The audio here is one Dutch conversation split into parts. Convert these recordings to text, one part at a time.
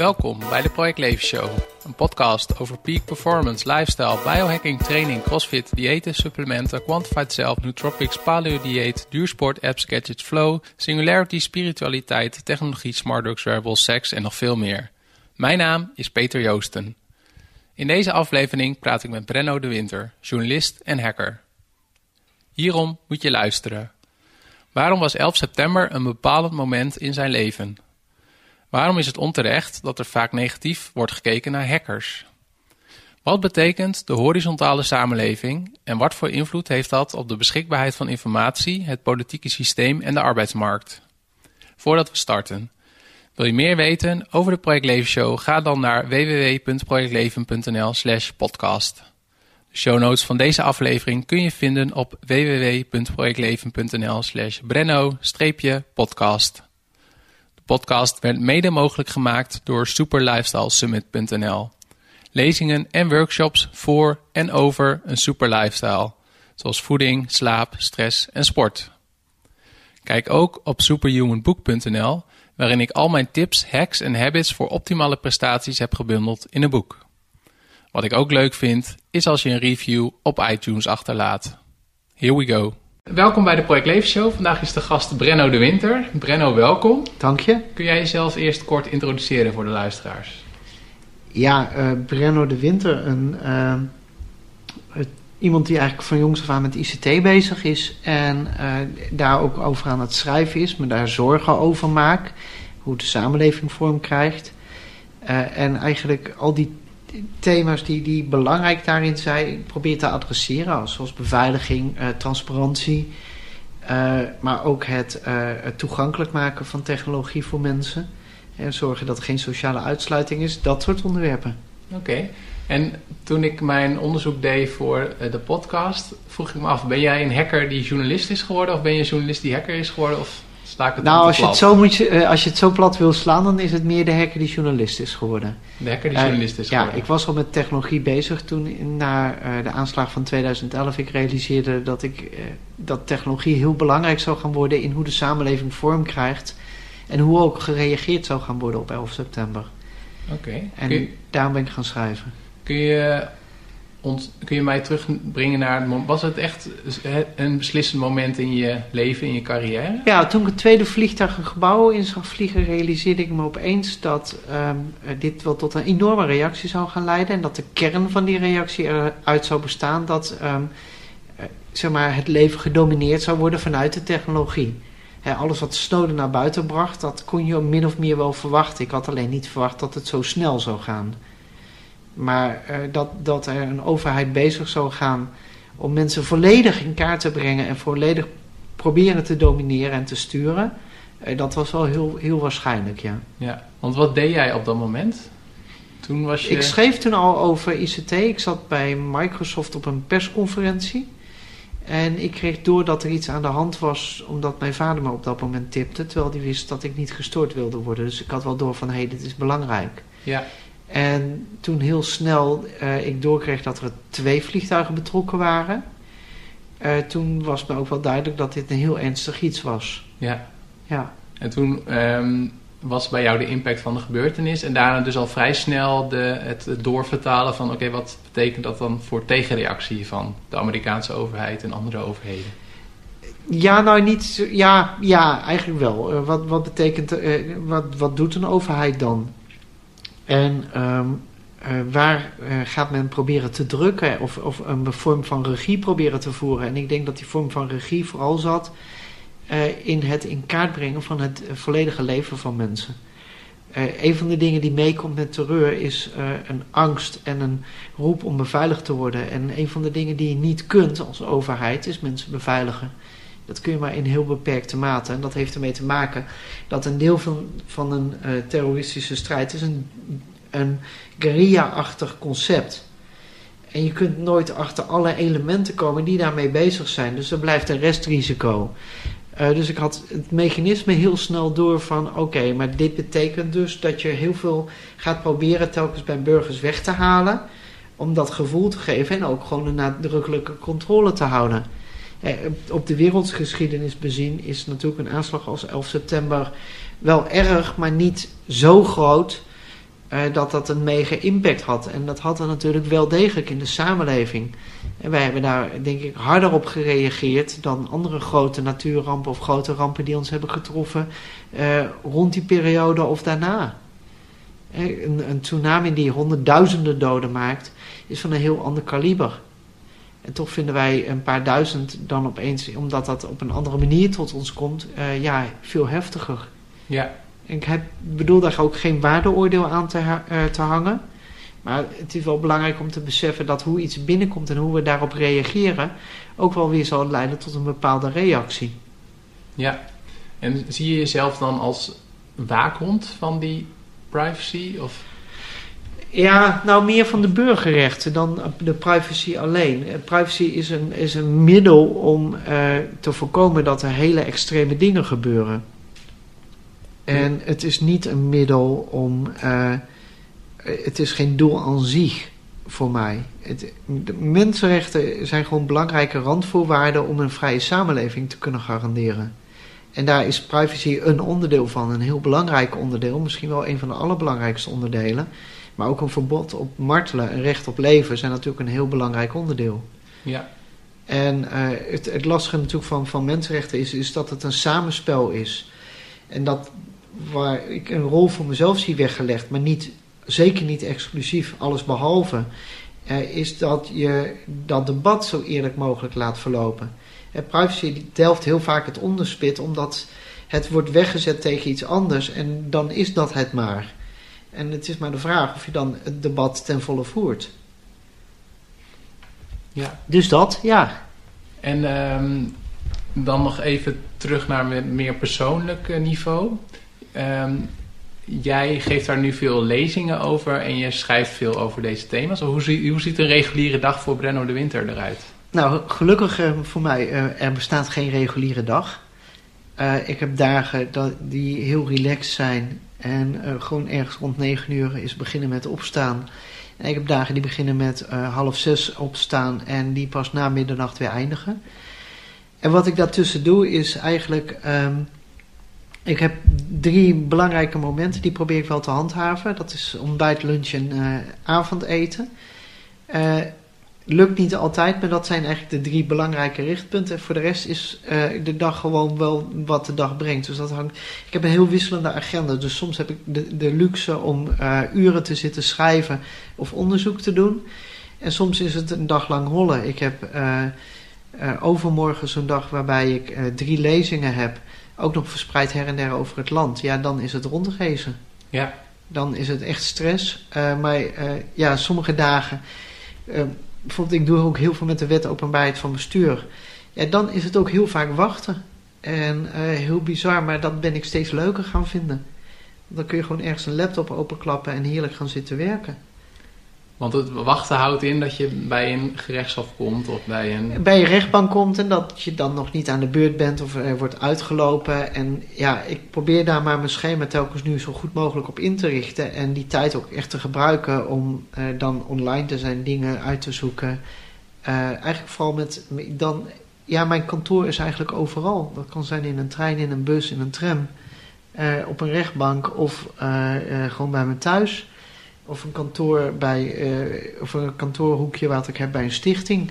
Welkom bij de Project Leven Show, een podcast over peak performance, lifestyle, biohacking, training, crossfit, diëten, supplementen, quantified self, nootropics, paleo dieet, duursport, apps, gadgets, flow, singularity, spiritualiteit, technologie, smart drugs, wearables, seks en nog veel meer. Mijn naam is Peter Joosten. In deze aflevering praat ik met Brenno de Winter, journalist en hacker. Hierom moet je luisteren. Waarom was 11 september een bepalend moment in zijn leven? Waarom is het onterecht dat er vaak negatief wordt gekeken naar hackers? Wat betekent de horizontale samenleving en wat voor invloed heeft dat op de beschikbaarheid van informatie, het politieke systeem en de arbeidsmarkt? Voordat we starten, wil je meer weten over de Project Leven Show? Ga dan naar www.projectleven.nl/slash podcast. De show notes van deze aflevering kun je vinden op www.projectleven.nl/slash brenno-podcast. De podcast werd mede mogelijk gemaakt door superlifestylesummit.nl. Lezingen en workshops voor en over een super lifestyle, zoals voeding, slaap, stress en sport. Kijk ook op superhumanbook.nl waarin ik al mijn tips, hacks en habits voor optimale prestaties heb gebundeld in een boek. Wat ik ook leuk vind, is als je een review op iTunes achterlaat. Here we go. Welkom bij de Project Leven Show. Vandaag is de gast Brenno de Winter. Brenno, welkom. Dank je. Kun jij jezelf eerst kort introduceren voor de luisteraars? Ja, uh, Brenno de Winter, een, uh, iemand die eigenlijk van jongs af aan met ICT bezig is en uh, daar ook over aan het schrijven is, me daar zorgen over maakt, hoe de samenleving vorm krijgt. en eigenlijk al die thema's die, die belangrijk daarin zijn, probeer te adresseren, zoals beveiliging, transparantie, maar ook het, het toegankelijk maken van technologie voor mensen. En zorgen dat er geen sociale uitsluiting is, dat soort onderwerpen. Oké. En toen ik mijn onderzoek deed voor de podcast, vroeg ik me af: ben jij een hacker die journalist is geworden, of ben je een journalist die hacker is geworden? Of sta ik het nou, als je het, zo moet je, als je het zo plat wil slaan, dan is het meer de hacker die journalist is geworden. De hacker die journalist is geworden. Ja, ik was al met technologie bezig toen na uh, de aanslag van 2011 ik realiseerde dat, ik, dat technologie heel belangrijk zou gaan worden in hoe de samenleving vorm krijgt. En hoe ook gereageerd zou gaan worden op 11 september. Oké. En je, daarom ben ik gaan schrijven. Kun je, kun je mij terugbrengen naar... Was het echt een beslissend moment in je leven, in je carrière? Ja, toen ik het tweede vliegtuig een gebouw in zag vliegen... realiseerde ik me opeens dat um, dit wel tot een enorme reactie zou gaan leiden... en dat de kern van die reactie eruit zou bestaan... dat um, zeg maar, het leven gedomineerd zou worden vanuit de technologie alles wat Snowden naar buiten bracht, dat kon je min of meer wel verwachten. Ik had alleen niet verwacht dat het zo snel zou gaan. Maar uh, dat, dat er een overheid bezig zou gaan om mensen volledig in kaart te brengen en volledig proberen te domineren en te sturen, uh, dat was wel heel, heel waarschijnlijk, ja. Ja, want wat deed jij op dat moment? Toen was je... Ik schreef toen al over ICT. Ik zat bij Microsoft op een persconferentie. En ik kreeg door dat er iets aan de hand was, omdat mijn vader me op dat moment tipte, terwijl hij wist dat ik niet gestoord wilde worden. Dus ik had wel door van, hé, hey, dit is belangrijk. Ja. En toen heel snel uh, ik doorkreeg dat er twee vliegtuigen betrokken waren, uh, toen was me ook wel duidelijk dat dit een heel ernstig iets was. Ja. Ja. En toen um, was bij jou de impact van de gebeurtenis en daarna dus al vrij snel de, het, doorvertalen van, oké, okay, wat betekent dat dan voor tegenreactie van de Amerikaanse overheid en andere overheden? Ja, nou niet. Ja, ja eigenlijk wel. Uh, wat, wat betekent. Uh, wat, wat doet een overheid dan? En um, uh, waar gaat men proberen te drukken of, of een vorm van regie proberen te voeren? En ik denk dat die vorm van regie vooral zat in het in kaart brengen van het volledige leven van mensen. Een van de dingen die meekomt met terreur is een angst en een roep om beveiligd te worden. En een van de dingen die je niet kunt als overheid is mensen beveiligen. Dat kun je maar in heel beperkte mate. En dat heeft ermee te maken dat een deel van, van een uh, terroristische strijd is een, een guerrilla-achtig concept. En je kunt nooit achter alle elementen komen die daarmee bezig zijn. Dus er blijft een restrisico. Uh, dus ik had het mechanisme heel snel door van oké, maar dit betekent dus dat je heel veel gaat proberen telkens bij burgers weg te halen. Om dat gevoel te geven en ook gewoon een nadrukkelijke controle te houden. Eh, op de wereldgeschiedenis bezien is natuurlijk een aanslag als 11 september wel erg, maar niet zo groot eh, dat dat een mega impact had. En dat had er natuurlijk wel degelijk in de samenleving. En wij hebben daar denk ik harder op gereageerd dan andere grote natuurrampen of grote rampen die ons hebben getroffen eh, rond die periode of daarna. Een, een tsunami die honderdduizenden doden maakt, is van een heel ander kaliber. En toch vinden wij een paar duizend dan opeens, omdat dat op een andere manier tot ons komt, uh, ja, veel heftiger. Ja. Ik heb, bedoel daar ook geen waardeoordeel aan te, uh, te hangen. Maar het is wel belangrijk om te beseffen dat hoe iets binnenkomt en hoe we daarop reageren, ook wel weer zal leiden tot een bepaalde reactie. Ja, en zie je jezelf dan als waakhond van die privacy? Of? Ja, nou meer van de burgerrechten dan de privacy alleen. Privacy is een, is een middel om uh, te voorkomen dat er hele extreme dingen gebeuren. En het is niet een middel om. Uh, het is geen doel aan zich voor mij. Het, de mensenrechten zijn gewoon belangrijke randvoorwaarden om een vrije samenleving te kunnen garanderen. En daar is privacy een onderdeel van, een heel belangrijk onderdeel, misschien wel een van de allerbelangrijkste onderdelen. Maar ook een verbod op martelen, een recht op leven zijn natuurlijk een heel belangrijk onderdeel. Ja. En uh, het, het lastige natuurlijk van, van mensenrechten is, is dat het een samenspel is. En dat waar ik een rol voor mezelf zie weggelegd, maar niet, zeker niet exclusief, alles behalve, uh, is dat je dat debat zo eerlijk mogelijk laat verlopen. En privacy delft heel vaak het onderspit, omdat het wordt weggezet tegen iets anders en dan is dat het maar. En het is maar de vraag of je dan het debat ten volle voert. Ja. Dus dat, ja. En um, dan nog even terug naar een meer persoonlijk niveau. Um, jij geeft daar nu veel lezingen over en je schrijft veel over deze thema's. Hoe, zie, hoe ziet een reguliere dag voor Brenno de Winter eruit? Nou, gelukkig uh, voor mij, uh, er bestaat geen reguliere dag. Uh, ik heb dagen dat, die heel relaxed zijn en gewoon ergens rond 9 uur is beginnen met opstaan. En ik heb dagen die beginnen met half zes opstaan en die pas na middernacht weer eindigen. En wat ik daartussen doe is eigenlijk... Um, ik heb drie belangrijke momenten, die probeer ik wel te handhaven. Dat is ontbijt, lunch en avondeten. Lukt niet altijd, maar dat zijn eigenlijk de drie belangrijke richtpunten. En voor de rest is uh, de dag gewoon wel wat de dag brengt. Dus dat hangt. Ik heb een heel wisselende agenda. Dus soms heb ik de, de luxe om uren te zitten schrijven of onderzoek te doen. En soms is het een dag lang hollen. Ik heb overmorgen zo'n dag waarbij ik drie lezingen heb ook nog verspreid her en der over het land, ja, dan is het rondgezen. Ja. Dan is het echt stress. Uh, maar uh, ja, sommige dagen, uh, bijvoorbeeld ik doe ook heel veel met de wet openbaarheid van bestuur. Ja, dan is het ook heel vaak wachten. En heel bizar, maar dat ben ik steeds leuker gaan vinden. Dan kun je gewoon ergens een laptop openklappen en heerlijk gaan zitten werken. Want het wachten houdt in dat je bij een gerechtshof komt of bij een... Bij een rechtbank komt en dat je dan nog niet aan de beurt bent of er wordt uitgelopen. En ja, ik probeer daar maar mijn schema telkens nu zo goed mogelijk op in te richten. En die tijd ook echt te gebruiken om uh, dan online te zijn, dingen uit te zoeken. Uh, eigenlijk vooral met dan... Ja, mijn kantoor is eigenlijk overal. Dat kan zijn in een trein, in een bus, in een tram. Uh, op een rechtbank of gewoon bij me thuis of een kantoor bij, uh, of een kantoorhoekje wat ik heb bij een stichting.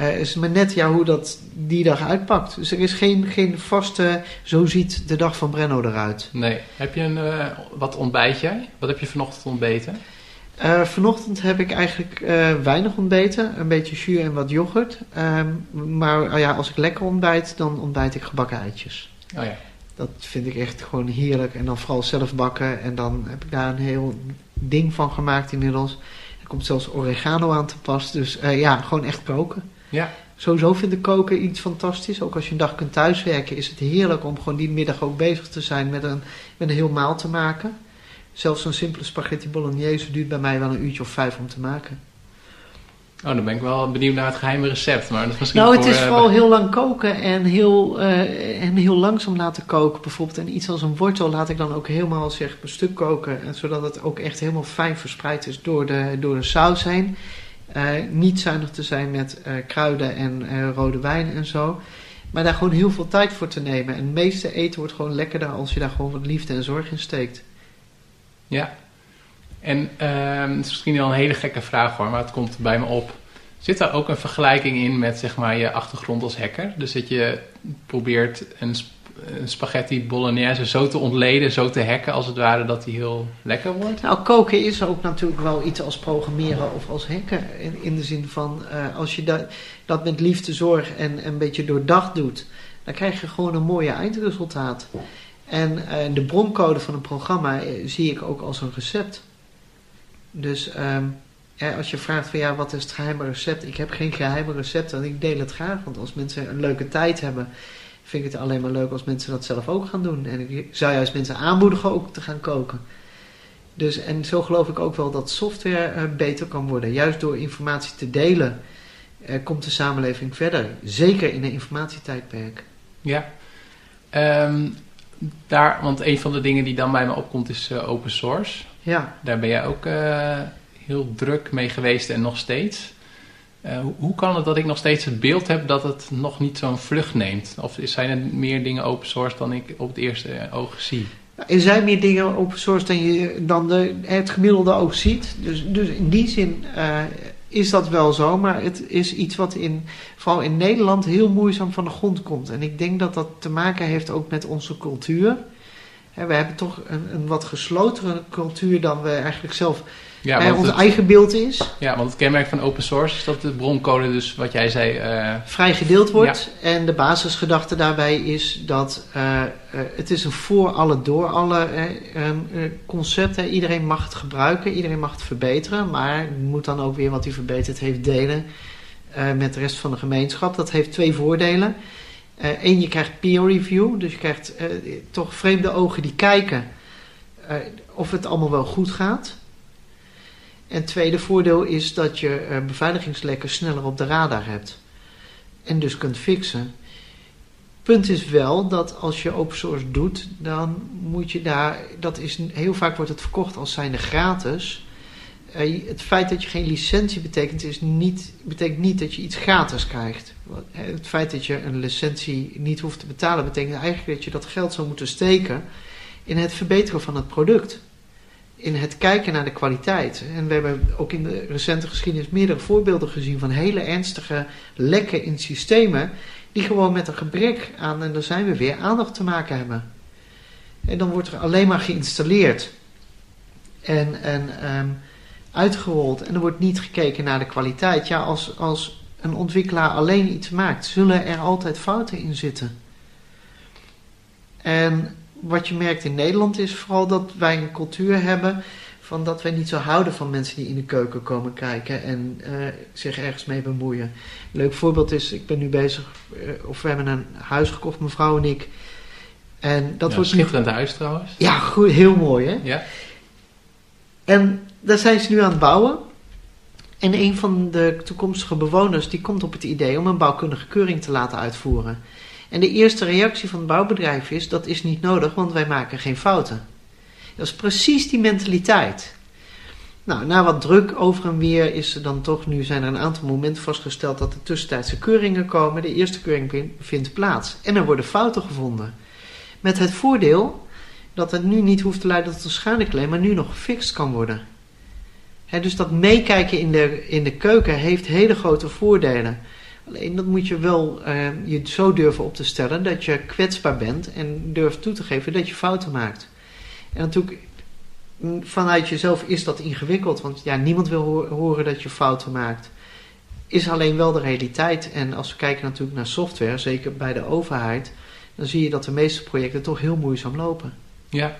Uh, is maar net ja, hoe dat die dag uitpakt. Dus er is geen, geen vaste, zo ziet de dag van Brenno eruit. Nee. Heb je een, uh, wat ontbijt jij? Wat heb je vanochtend ontbeten? Uh, vanochtend heb ik eigenlijk weinig ontbeten. Een beetje jus en wat yoghurt. Um, maar ja, als ik lekker ontbijt, dan ontbijt ik gebakken eitjes. Oh ja. Dat vind ik echt gewoon heerlijk. En dan vooral zelf bakken. En dan heb ik daar een heel ding van gemaakt inmiddels. Er komt zelfs oregano aan te pas. Dus uh, ja, gewoon echt koken. Ja. Sowieso vind ik koken iets fantastisch. Ook als je een dag kunt thuiswerken is het heerlijk om gewoon die middag ook bezig te zijn met een, met een heel maal te maken. Zelfs zo'n simpele spaghetti bolognese duurt bij mij wel een uurtje of vijf om te maken. Oh, dan ben ik wel benieuwd naar het geheime recept. Maar dat is misschien nou, het voor, is uh, vooral heel lang koken en heel, uh, en heel langzaam laten koken. Bijvoorbeeld, en iets als een wortel laat ik dan ook helemaal zeg, per stuk koken. En, zodat het ook echt helemaal fijn verspreid is door de, door de saus heen. Uh, niet zuinig te zijn met kruiden en rode wijn en zo. Maar daar gewoon heel veel tijd voor te nemen. En het meeste eten wordt gewoon lekkerder als je daar gewoon wat liefde en zorg in steekt. Ja. En ehm, het is misschien wel een hele gekke vraag hoor, maar het komt bij me op. Zit daar ook een vergelijking in met zeg maar, je achtergrond als hacker? Dus dat je probeert een, spaghetti bolognese zo te ontleden, zo te hacken als het ware, dat die heel lekker wordt? Nou, koken is ook natuurlijk wel iets als programmeren of als hacken. In, in de zin van, uh, als je dat, met liefde, zorg en, en een beetje doordacht doet, dan krijg je gewoon een mooie eindresultaat. En uh, de broncode van een programma uh, zie ik ook als een recept. Dus ja, als je vraagt van ja, wat is het geheime recept? Ik heb geen geheime recept en ik deel het graag. Want als mensen een leuke tijd hebben, vind ik het alleen maar leuk als mensen dat zelf ook gaan doen. En ik zou juist mensen aanmoedigen ook te gaan koken. Dus, en zo geloof ik ook wel dat software uh, beter kan worden. Juist door informatie te delen uh, komt de samenleving verder. Zeker in een informatietijdperk. Ja, um, daar, want een van de dingen die dan bij me opkomt is uh, open source. Ja. Daar ben jij ook heel druk mee geweest en nog steeds. Uh, hoe kan het dat ik nog steeds het beeld heb dat het nog niet zo'n vlucht neemt? Of zijn er meer dingen open source dan ik op het eerste oog zie? Er zijn meer dingen open source dan, je, dan de, het gemiddelde oog ziet. Dus, dus in die zin uh, is dat wel zo. Maar het is iets wat in, vooral in Nederland heel moeizaam van de grond komt. En ik denk dat dat te maken heeft ook met onze cultuur. We hebben toch een, een wat geslotere cultuur dan we eigenlijk zelf ja, eh, ons het, eigen beeld is. Ja, want het kenmerk van open source is dat de broncode dus, wat jij zei... Uh, Vrij gedeeld wordt. Ja. En de basisgedachte daarbij is dat uh, uh, het is een voor alle, door alle concept. Hè. Iedereen mag het gebruiken, iedereen mag het verbeteren. Maar moet dan ook weer wat hij verbeterd heeft delen met de rest van de gemeenschap. Dat heeft twee voordelen. Eén, je krijgt peer review. Dus je krijgt toch vreemde ogen die kijken of het allemaal wel goed gaat. En tweede voordeel is dat je beveiligingslekken sneller op de radar hebt. En dus kunt fixen. Punt is wel dat als je open source doet, dan moet je daar. Dat is, heel vaak wordt het verkocht als zijnde gratis. Het feit dat je geen licentie betekent, is niet, betekent niet dat je iets gratis krijgt. Het feit dat je een licentie niet hoeft te betalen, betekent eigenlijk dat je dat geld zou moeten steken in het verbeteren van het product in het kijken naar de kwaliteit. En we hebben ook in de recente geschiedenis meerdere voorbeelden gezien van hele ernstige lekken in systemen, die gewoon met een gebrek aan, en daar zijn we weer, aandacht te maken hebben. En dan wordt er alleen maar geïnstalleerd en, en um, uitgerold en er wordt niet gekeken naar de kwaliteit. Ja, als, als een ontwikkelaar alleen iets maakt, zullen er altijd fouten in zitten. En wat je merkt in Nederland is vooral dat wij een cultuur hebben van dat wij niet zo houden van mensen die in de keuken komen kijken en uh, zich ergens mee bemoeien. Een leuk voorbeeld is, ik ben nu bezig, uh, of we hebben een huis gekocht, mevrouw en ik. En dat ja, wordt schitterend nu... huis trouwens. Ja, goed, heel mooi hè. Ja. En daar zijn ze nu aan het bouwen. En een van de toekomstige bewoners die komt op het idee om een bouwkundige keuring te laten uitvoeren. En de eerste reactie van het bouwbedrijf is: dat is niet nodig, want wij maken geen fouten. Dat is precies die mentaliteit. Nou, na wat druk over en weer is er dan toch, nu zijn er een aantal momenten vastgesteld dat er tussentijdse keuringen komen. De eerste keuring vindt plaats en er worden fouten gevonden. Met het voordeel dat het nu niet hoeft te leiden tot een schadeclaim, maar nu nog gefixt kan worden. Dus dat meekijken in de, in de keuken heeft hele grote voordelen. Alleen dat moet je wel uh, je zo durven op te stellen dat je kwetsbaar bent en durft toe te geven dat je fouten maakt. En natuurlijk, mm, vanuit jezelf is dat ingewikkeld, want ja, niemand wil ho horen dat je fouten maakt. Is alleen wel de realiteit. En als we kijken natuurlijk naar software, zeker bij de overheid, dan zie je dat de meeste projecten toch heel moeizaam lopen. Ja,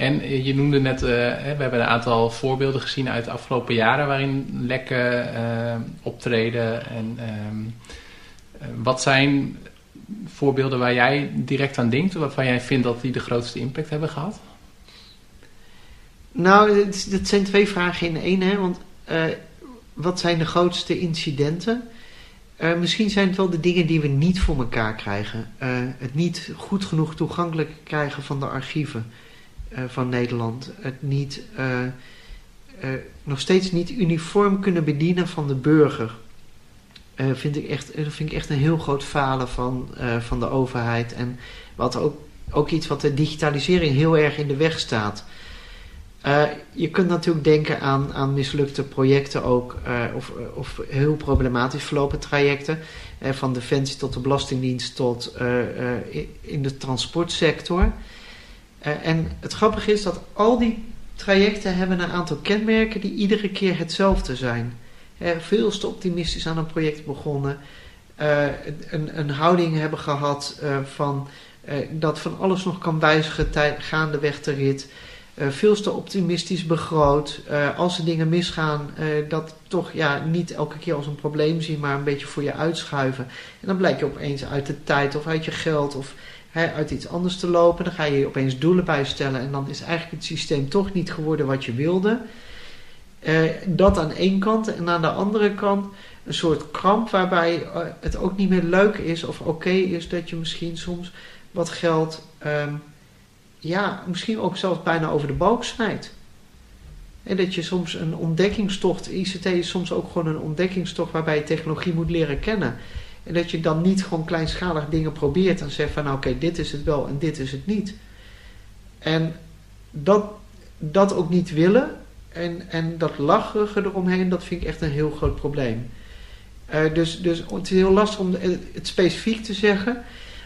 en eh, je noemde net, uh, we hebben een aantal voorbeelden gezien uit de afgelopen jaren waarin lekken uh, optreden. En uh, wat zijn voorbeelden waar jij direct aan denkt, waarvan jij vindt dat die de grootste impact hebben gehad? Nou, dat zijn twee vragen in één. Hè? Want wat zijn de grootste incidenten? misschien zijn het wel de dingen die we niet voor elkaar krijgen. het niet goed genoeg toegankelijk krijgen van de archieven. Uh, van Nederland. Het niet, uh, uh, nog steeds niet uniform kunnen bedienen van de burger. vind ik echt, vind ik echt een heel groot falen van, van de overheid. En wat ook, ook iets wat de digitalisering heel erg in de weg staat. Je kunt natuurlijk denken aan, aan mislukte projecten ook, of, of heel problematisch verlopen trajecten. Uh, van defensie tot de Belastingdienst tot in de transportsector. En het grappige is dat al die trajecten hebben een aantal kenmerken die iedere keer hetzelfde zijn. veel te optimistisch aan een project begonnen. een, een houding hebben gehad van, dat van alles nog kan wijzigen gaandeweg de rit. Veel te optimistisch begroot. Als er dingen misgaan, dat toch ja, niet elke keer als een probleem zien, maar een beetje voor je uitschuiven. En dan blijkt je opeens uit de tijd of uit je geld of uit iets anders te lopen. Dan ga je opeens doelen bijstellen en dan is eigenlijk het systeem toch niet geworden wat je wilde. dat aan één kant en aan de andere kant een soort kramp waarbij het ook niet meer leuk is of oké is dat je misschien soms wat geld. Um, ja, misschien ook zelfs bijna over de balk snijdt. En dat je soms een ontdekkingstocht, ICT is soms ook gewoon een ontdekkingstocht waarbij je technologie moet leren kennen. En dat je dan niet gewoon kleinschalig dingen probeert en zegt van nou oké, dit is het wel en dit is het niet. En dat, dat ook niet willen en, en dat lacherige eromheen, dat vind ik echt een heel groot probleem. Uh, dus, dus het is heel lastig om het specifiek te zeggen.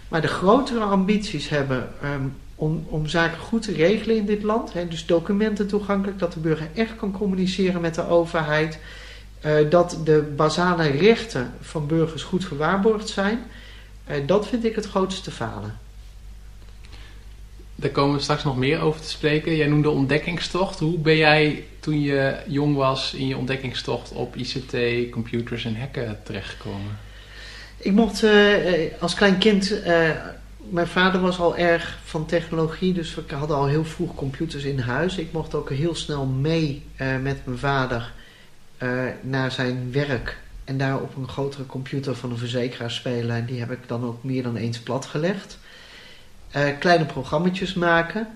Maar de grotere ambities hebben um, om, om zaken goed te regelen in dit land. Hè, dus documenten toegankelijk, dat de burger echt kan communiceren met de overheid. Uh, dat de basale rechten van burgers goed gewaarborgd zijn. Uh, dat vind ik het grootste falen. Daar komen we straks nog meer over te spreken. Jij noemde ontdekkingstocht. Hoe ben jij toen je jong was in je ontdekkingstocht op ICT, computers en hacken terechtgekomen? Ik mocht uh, als klein kind mijn vader was al erg van technologie, dus we hadden al heel vroeg computers in huis. Ik mocht ook heel snel mee met mijn vader uh, naar zijn werk en daar op een grotere computer van een verzekeraar spelen. En die heb ik dan ook meer dan eens platgelegd. Uh, kleine programma's maken.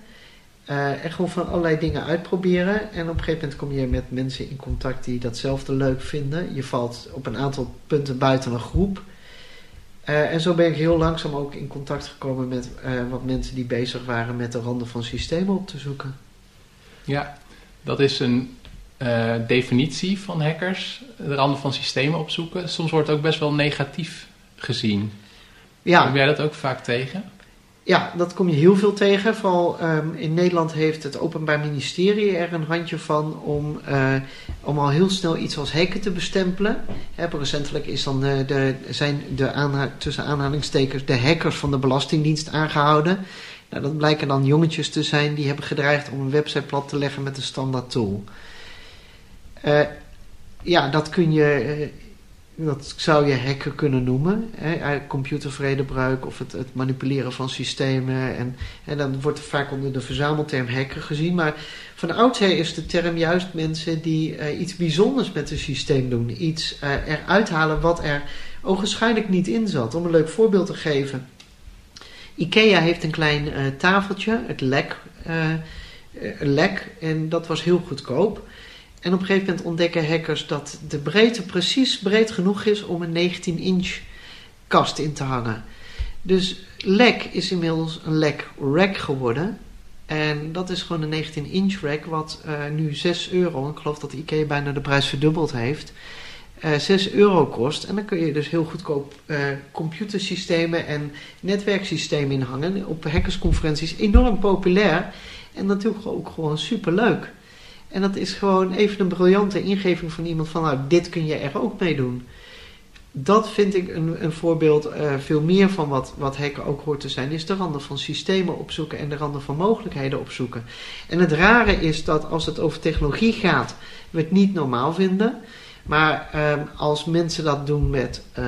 en gewoon van allerlei dingen uitproberen. En op een gegeven moment kom je met mensen in contact die datzelfde leuk vinden. Je valt op een aantal punten buiten een groep. Uh, en zo ben ik heel langzaam ook in contact gekomen met uh, wat mensen die bezig waren met de randen van systemen op te zoeken. Ja, dat is een uh, definitie van hackers, de randen van systemen opzoeken. Soms wordt het ook best wel negatief gezien. Ja. Kom jij dat ook vaak tegen? Ja, dat kom je heel veel tegen. Vooral um, in Nederland heeft het Openbaar Ministerie er een handje van om, uh, om al heel snel iets als hacken te bestempelen. Recentelijk is dan de, de, zijn de aanha tussen aanhalingstekens de hackers van de Belastingdienst aangehouden. Nou, dat blijken dan jongetjes te zijn die hebben gedreigd om een website plat te leggen met een standaard tool. Uh, ja, dat kun je. Uh, dat zou je hacken kunnen noemen. Hè, computervredebruik of het, het, manipuleren van systemen. En, en dan wordt het vaak onder de verzamelterm hacker gezien. Maar van oudsher is de term juist mensen die iets bijzonders met een systeem doen. Iets eruit halen wat er ogenschijnlijk niet in zat. Om een leuk voorbeeld te geven. IKEA heeft een klein tafeltje, het lek, lek. En dat was heel goedkoop. En op een gegeven moment ontdekken hackers dat de breedte precies breed genoeg is om een 19-inch kast in te hangen. Dus lek is inmiddels een lek rack geworden. En dat is gewoon een 19-inch rack, wat uh, nu 6 euro, ik geloof dat IKEA bijna de prijs verdubbeld heeft, uh, eh, 6 euro kost. En dan kun je dus heel goedkoop uh, computersystemen en netwerksystemen inhangen. Op hackersconferenties enorm populair en natuurlijk ook gewoon super leuk. En dat is gewoon even een briljante ingeving van iemand van, nou, dit kun je er ook mee doen. Dat vind ik een, een voorbeeld, uh, veel meer van wat, wat hacken ook hoort te zijn, is de randen van systemen opzoeken en de randen van mogelijkheden opzoeken. En het rare is dat als het over technologie gaat, we het niet normaal vinden. Maar uh, als mensen dat doen met uh,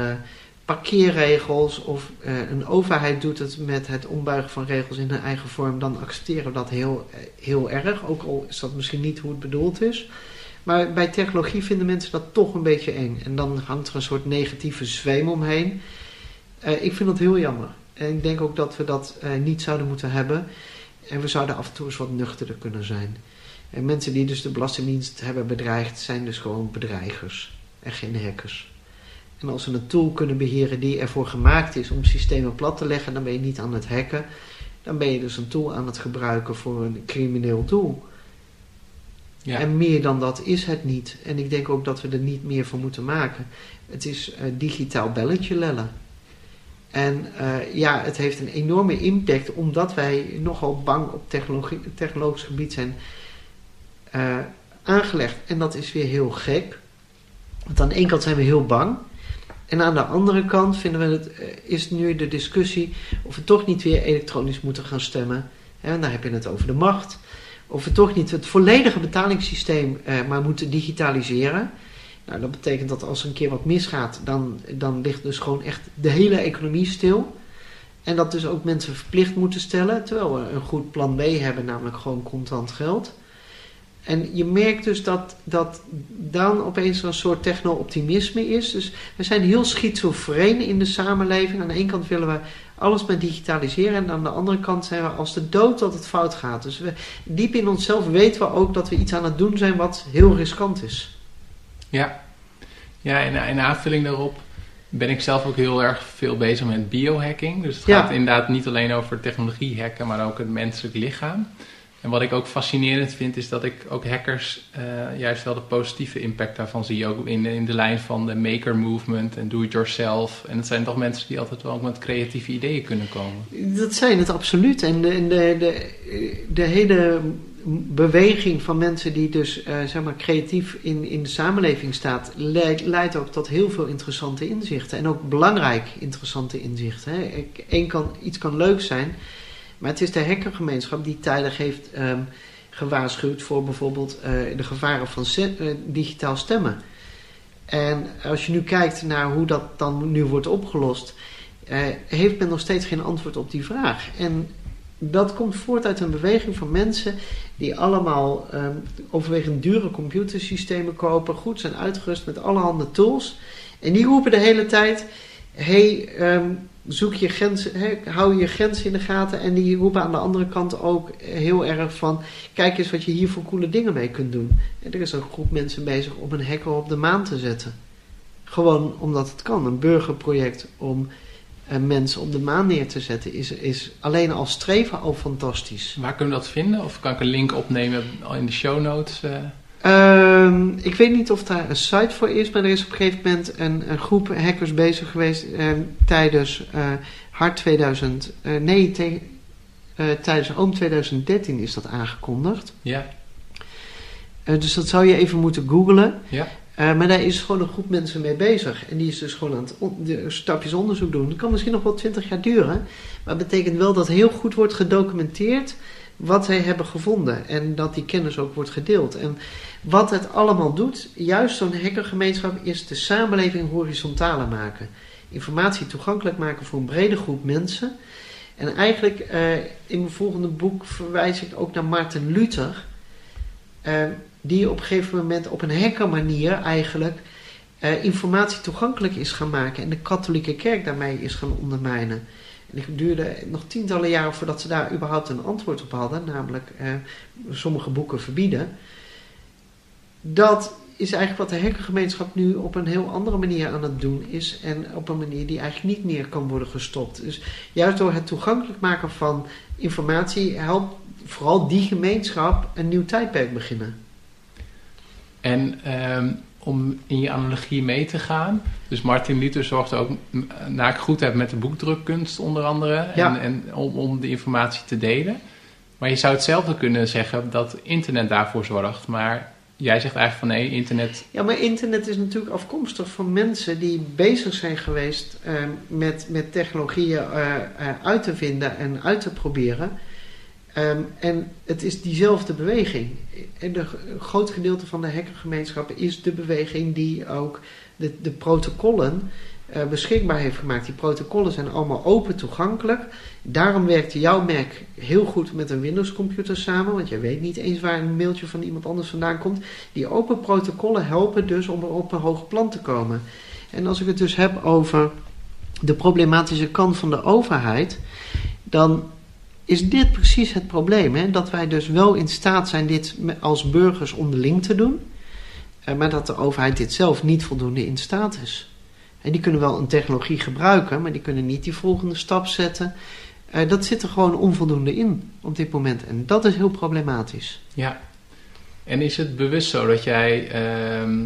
parkeerregels of uh, een overheid doet het met het ombuigen van regels in hun eigen vorm, dan accepteren we dat heel, eh, heel erg. Ook al is dat misschien niet hoe het bedoeld is. Maar bij technologie vinden mensen dat toch een beetje eng. En dan hangt er een soort negatieve zweem omheen. Uh, ik vind dat heel jammer. En ik denk ook dat we dat niet zouden moeten hebben. En we zouden af en toe eens wat nuchterder kunnen zijn. En mensen die dus de Belastingdienst hebben bedreigd, zijn dus gewoon bedreigers. En geen hackers. En als we een tool kunnen beheren die ervoor gemaakt is om systemen plat te leggen, dan ben je niet aan het hacken. Dan ben je dus een tool aan het gebruiken voor een crimineel doel. Ja. En meer dan dat is het niet. En ik denk ook dat we er niet meer van moeten maken. Het is eh, digitaal belletje lellen. En eh, ja, het heeft een enorme impact omdat wij nogal bang op technologie, technologisch gebied zijn eh, aangelegd. En dat is weer heel gek. Want aan de ene kant zijn we heel bang. En aan de andere kant vinden we het, eh, is nu de discussie of we toch niet weer elektronisch moeten gaan stemmen. En daar heb je het over de macht. Of we toch niet het volledige betalingssysteem eh, maar moeten digitaliseren. Nou, dat betekent dat als er een keer wat misgaat, dan, dan ligt dus gewoon echt de hele economie stil. En dat dus ook mensen verplicht moeten stellen, terwijl we een goed plan B hebben, namelijk gewoon contant geld. En je merkt dus dat, dat dan opeens een soort techno-optimisme is. Dus we zijn heel schizofreen in de samenleving. Aan de ene kant willen we alles maar digitaliseren. En aan de andere kant zijn we als de dood dat het fout gaat. Dus we, diep in onszelf weten we ook dat we iets aan het doen zijn wat heel riskant is. Ja, ja en in aanvulling daarop ben ik zelf ook heel erg veel bezig met biohacking. Dus het Ja. gaat inderdaad niet alleen over technologie hacken, maar ook het menselijk lichaam. En wat ik ook fascinerend vind, is dat ik ook hackers eh, juist wel de positieve impact daarvan zie. Ook in, in de lijn van de maker movement en do it yourself. En het zijn toch mensen die altijd wel met creatieve ideeën kunnen komen. Dat zijn het absoluut. En de, de, de, hele beweging van mensen die dus eh, zeg maar creatief in, in de samenleving staat, leidt, leidt ook tot heel veel interessante inzichten. En ook belangrijk interessante inzichten. Eén kan, iets kan leuk zijn, maar het is de hackergemeenschap die tijdig heeft ehm, gewaarschuwd voor bijvoorbeeld eh, de gevaren van eh, digitaal stemmen. En als je nu kijkt naar hoe dat dan nu wordt opgelost, eh, heeft men nog steeds geen antwoord op die vraag. En dat komt voort uit een beweging van mensen die allemaal ehm, overwegend dure computersystemen kopen, goed zijn uitgerust met allerhande tools. En die roepen de hele tijd: hey, ehm, zoek je grenzen, hou je grenzen in de gaten. En die roepen aan de andere kant ook heel erg van: kijk eens wat je hier voor coole dingen mee kunt doen. En er is een groep mensen bezig om een hacker op de maan te zetten. Gewoon omdat het kan. Een burgerproject om mensen op de maan neer te zetten is, is alleen al streven al fantastisch. Waar kunnen we dat vinden? Of kan ik een link opnemen in de show notes? eh? Ehm, ik weet niet of daar een site voor is, maar er is op een gegeven moment een, een groep hackers bezig geweest eh, tijdens eh Hart 2000. eh, nee, te- eh, tijdens Oom 2013 is dat aangekondigd. ja, dus dat zou je even moeten googlen. ja. Maar daar is gewoon een groep mensen mee bezig. En die is dus gewoon aan het on- stapjes onderzoek doen. Dat kan misschien nog wel twintig jaar duren. Maar het betekent wel dat heel goed wordt gedocumenteerd wat zij hebben gevonden. En dat die kennis ook wordt gedeeld. En wat het allemaal doet, juist zo'n hackergemeenschap, is de samenleving horizontaler maken. Informatie toegankelijk maken voor een brede groep mensen. En eigenlijk eh, in mijn volgende boek verwijs ik ook naar Martin Luther. eh, die op een gegeven moment op een hackermanier eigenlijk eh, informatie toegankelijk is gaan maken. En de katholieke kerk daarmee is gaan ondermijnen. En het duurde nog tientallen jaren voordat ze daar überhaupt een antwoord op hadden. Namelijk eh, sommige boeken verbieden. Dat is eigenlijk wat de hackergemeenschap nu op een heel andere manier aan het doen is. En op een manier die eigenlijk niet meer kan worden gestopt. Dus juist door het toegankelijk maken van informatie helpt vooral die gemeenschap een nieuw tijdperk beginnen. En ehm, om in je analogie mee te gaan. Dus Martin Luther zorgde ook, naar ik goed heb, met de boekdrukkunst onder andere. Ja. En, en om, om de informatie te delen. Maar je zou hetzelfde kunnen zeggen dat internet daarvoor zorgt. Maar jij zegt eigenlijk van nee, internet... Ja, maar internet is natuurlijk afkomstig van mensen die bezig zijn geweest eh, met, met technologieën eh, eh, uit te vinden en uit te proberen. Ehm, en het is diezelfde beweging. En een groot gedeelte van de hackergemeenschap is de beweging die ook de, de protocollen eh, beschikbaar heeft gemaakt. Die protocollen zijn allemaal open toegankelijk. Daarom werkt jouw Mac heel goed met een Windows computer samen, want jij weet niet eens waar een mailtje van iemand anders vandaan komt. Die open protocollen helpen dus om op een hoog plan te komen. En als ik het dus heb over de problematische kant van de overheid, dan is dit precies het probleem. Hè? Dat wij dus wel in staat zijn dit als burgers onderling te doen, eh, maar dat de overheid dit zelf niet voldoende in staat is. En die kunnen wel een technologie gebruiken, maar die kunnen niet die volgende stap zetten. Eh, dat zit er gewoon onvoldoende in op dit moment. En dat is heel problematisch. Ja. En is het bewust zo dat jij ehm,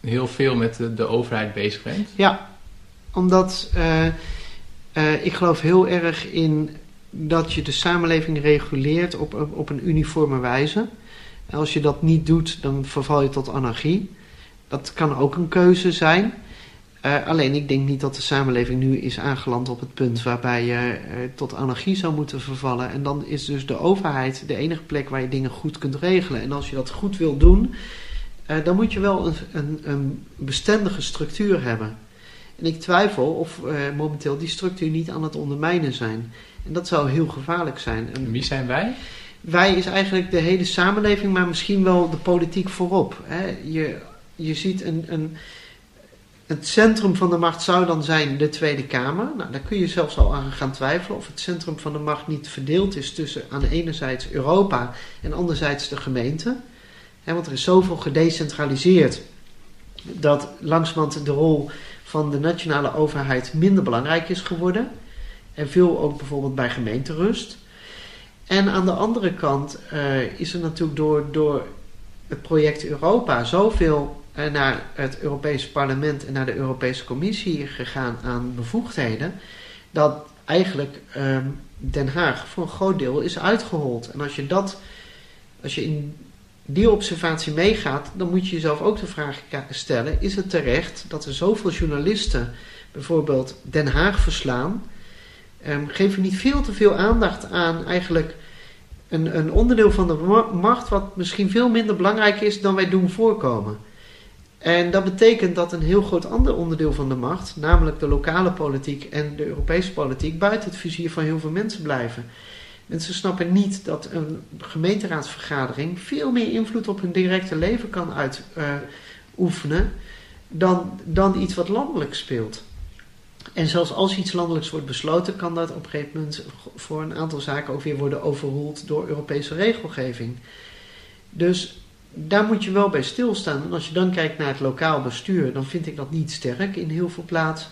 heel veel met de, de, overheid bezig bent? Ja, omdat uh, ik geloof heel erg in dat je de samenleving reguleert op, op een uniforme wijze. En als je dat niet doet, dan verval je tot anarchie. Dat kan ook een keuze zijn. Uh, alleen ik denk niet dat de samenleving nu is aangeland op het punt waarbij je uh, tot anarchie zou moeten vervallen. En dan is dus de overheid de enige plek waar je dingen goed kunt regelen. En als je dat goed wil doen, uh, dan moet je wel een, een, een, bestendige structuur hebben. En ik twijfel of momenteel die structuur niet aan het ondermijnen zijn. En dat zou heel gevaarlijk zijn. En wie zijn wij? Wij is eigenlijk de hele samenleving, maar misschien wel de politiek voorop. Hè. Je, je ziet een, een het centrum van de macht zou dan zijn de Tweede Kamer. Nou, daar kun je zelfs al aan gaan twijfelen of het centrum van de macht niet verdeeld is tussen aan de enerzijds Europa en anderzijds de gemeente. want er is zoveel gedecentraliseerd dat langzamerhand de rol van de nationale overheid minder belangrijk is geworden. En veel ook bijvoorbeeld bij gemeenterust. En aan de andere kant uh, is er natuurlijk door, door het project Europa zoveel naar het Europese parlement en naar de Europese Commissie gegaan aan bevoegdheden, dat eigenlijk um, Den Haag voor een groot deel is uitgehold. En als je dat, als je in die observatie meegaat, dan moet je jezelf ook de vraag stellen: is het terecht dat er zoveel journalisten bijvoorbeeld Den Haag verslaan? Um, niet veel te veel aandacht aan eigenlijk een, een onderdeel van de macht wat misschien veel minder belangrijk is dan wij doen voorkomen. En dat betekent dat een heel groot ander onderdeel van de macht, namelijk de lokale politiek en de Europese politiek, buiten het vizier van heel veel mensen blijven. Mensen snappen niet dat een gemeenteraadsvergadering veel meer invloed op hun directe leven kan uitoefenen uh, dan, dan iets wat landelijk speelt. En zelfs als iets landelijks wordt besloten, kan dat op een gegeven moment voor een aantal zaken ook weer worden overroeld door Europese regelgeving. Dus daar moet je wel bij stilstaan. En als je dan kijkt naar het lokaal bestuur, dan vind ik dat niet sterk in heel veel plaatsen.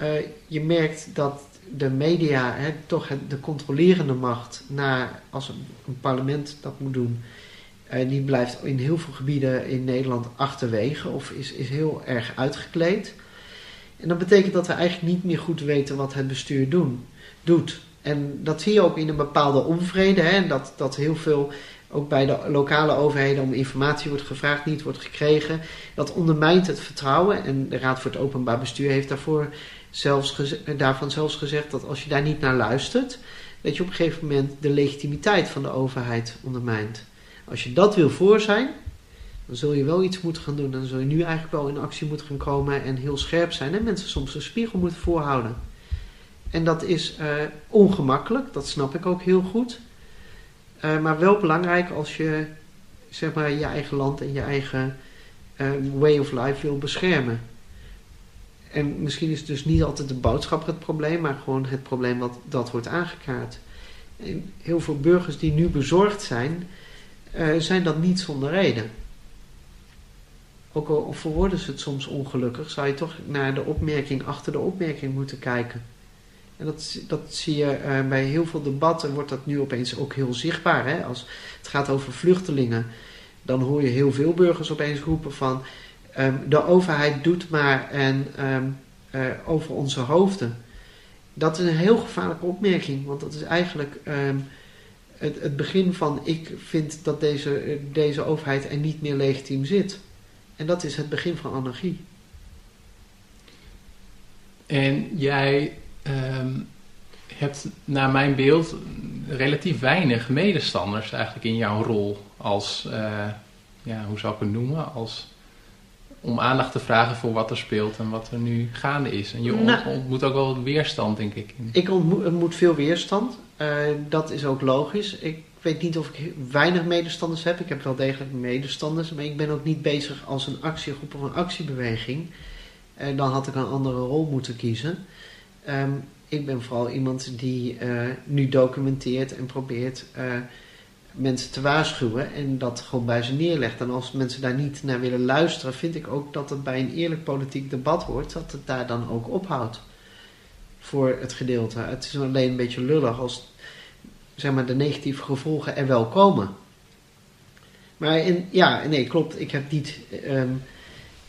Uh, je merkt dat de media, hè, toch de controlerende macht, naar, als een, parlement dat moet doen, uh, die blijft in heel veel gebieden in Nederland achterwege of is, is heel erg uitgekleed. En dat betekent dat we eigenlijk niet meer goed weten wat het bestuur doen, doet. En dat zie je ook in een bepaalde onvrede, hè, dat, dat heel veel ook bij de lokale overheden om informatie wordt gevraagd, niet wordt gekregen. Dat ondermijnt het vertrouwen. En de Raad voor het Openbaar Bestuur heeft daarvoor zelfs daarvan zelfs gezegd dat als je daar niet naar luistert, dat je op een gegeven moment de legitimiteit van de overheid ondermijnt. Als je dat wil voor zijn, dan zul je wel iets moeten gaan doen. Dan zul je nu eigenlijk wel in actie moeten gaan komen en heel scherp zijn. En mensen soms een spiegel moeten voorhouden. En dat is uh, ongemakkelijk, dat snap ik ook heel goed. Uh, maar wel belangrijk als je zeg maar, je eigen land en je eigen uh, way of life wil beschermen. En misschien is dus niet altijd de boodschap het probleem, maar gewoon het probleem wat dat wordt aangekaart. En heel veel burgers die nu bezorgd zijn, zijn dat niet zonder reden. Ook al verwoorden ze het soms ongelukkig, zou je toch naar de opmerking achter de opmerking moeten kijken. En dat, dat zie je uh, bij heel veel debatten, wordt dat nu opeens ook heel zichtbaar. Hè? Als het gaat over vluchtelingen, dan hoor je heel veel burgers opeens roepen van... Um, de overheid doet maar en um, uh, over onze hoofden. Dat is een heel gevaarlijke opmerking, want dat is eigenlijk um, het, het, begin van... ik vind dat deze, deze overheid er niet meer legitiem zit. En dat is het begin van anarchie. En jij um, hebt naar mijn beeld relatief weinig medestanders eigenlijk in jouw rol als, uh, ja, hoe zou ik het noemen, als om aandacht te vragen voor wat er speelt en wat er nu gaande is. En je nou, ontmoet ook wel weerstand, denk ik. Ik ontmoet, ontmoet veel weerstand. Uh, dat is ook logisch. Ik weet niet of ik weinig medestanders heb. Ik heb wel degelijk medestanders, maar ik ben ook niet bezig als een actiegroep of een actiebeweging. En uh, dan had ik een andere rol moeten kiezen. Um, ik ben vooral iemand die uh, nu documenteert en probeert mensen te waarschuwen en dat gewoon bij ze neerlegt. En als mensen daar niet naar willen luisteren, vind ik ook dat het bij een eerlijk politiek debat hoort, dat het daar dan ook ophoudt voor het gedeelte. Het is alleen een beetje lullig als zeg maar, de negatieve gevolgen er wel komen. Maar in, ja, nee, klopt. Ik heb niet, ehm,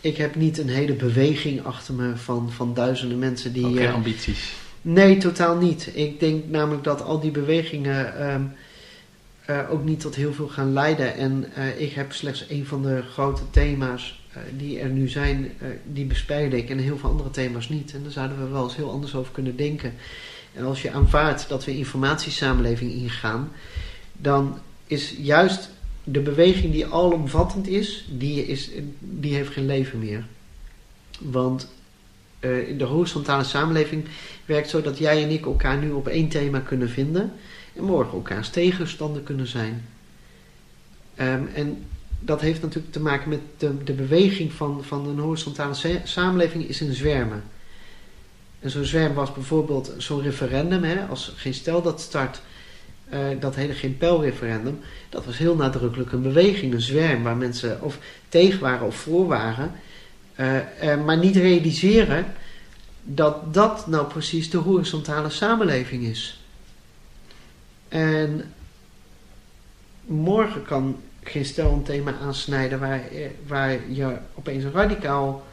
ik heb niet een hele beweging achter me van, van duizenden mensen die. Geen eh, ambities. Nee, totaal niet. Ik denk namelijk dat al die bewegingen ehm, eh, ook niet tot heel veel gaan leiden. En eh, ik heb slechts een van de grote thema's die er nu zijn, eh, die bespeel ik. En heel veel andere thema's niet. En daar zouden we wel eens heel anders over kunnen denken. En als je aanvaardt dat we informatiesamenleving ingaan, dan is juist de beweging die alomvattend is, die, is, die heeft geen leven meer. Want eh, in de horizontale samenleving werkt zo dat jij en ik elkaar nu op één thema kunnen vinden en morgen elkaars tegenstander kunnen zijn. Ehm, en dat heeft natuurlijk te maken met de, de beweging van, van een horizontale sa- samenleving is in zwermen. En zo'n zwerm was bijvoorbeeld zo'n referendum, hè, als geen stel dat start, eh, dat hele geen pijlreferendum, dat was heel nadrukkelijk een beweging, een zwerm, waar mensen of tegen waren of voor waren, eh, eh, maar niet realiseren dat dat nou precies de horizontale samenleving is. En morgen kan geen stel een thema aansnijden waar, waar je opeens radicaal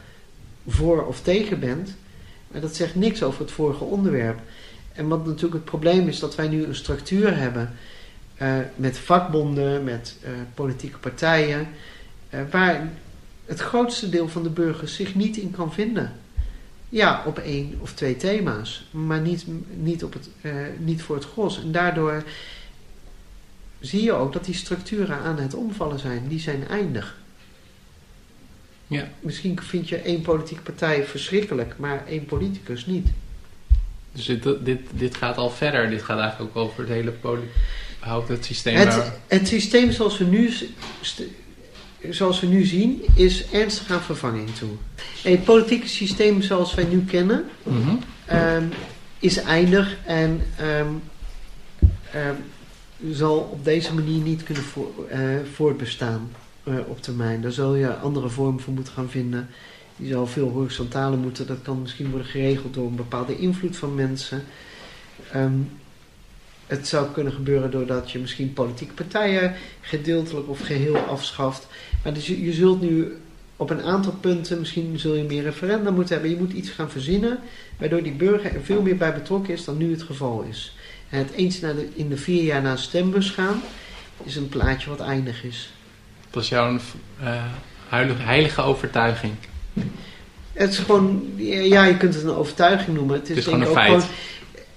voor of tegen bent. Maar dat zegt niks over het vorige onderwerp. En wat natuurlijk het probleem is, dat wij nu een structuur hebben eh, met vakbonden, met eh, politieke partijen, eh, waar het grootste deel van de burgers zich niet in kan vinden. Ja, op één of twee thema's, maar niet, niet, op het, niet voor het gros. En daardoor zie je ook dat die structuren aan het omvallen zijn. Die zijn eindig. Ja. Misschien vind je één politieke partij verschrikkelijk, maar één politicus niet. Dus dit, dit, dit gaat al verder. Dit gaat eigenlijk ook over het hele houdt het systeem. Het, waar- het systeem zoals we, nu, zoals we nu zien, is ernstig aan vervanging toe. Het politieke systeem zoals wij nu kennen, Mhm. ehm, is eindig en ehm, ehm, zal op deze manier niet kunnen eh, voortbestaan eh, op termijn. Daar zul je andere vormen voor moeten gaan vinden. Die zal veel horizontaler moeten. Dat kan misschien worden geregeld door een bepaalde invloed van mensen. Ehm, het zou kunnen gebeuren doordat je misschien politieke partijen gedeeltelijk of geheel afschaft. Maar dus je, je zult nu op een aantal punten, misschien zul je meer referenda moeten hebben. Je moet iets gaan verzinnen, waardoor die burger er veel meer bij betrokken is dan nu het geval is. Het eens naar de, in de vier jaar naar een stembus gaan, is een plaatje wat eindig is. Dat is jouw eh, heilige, heilige overtuiging. Het is gewoon, ja, je kunt het een overtuiging noemen. Het is, Het is denk gewoon een ook feit. gewoon-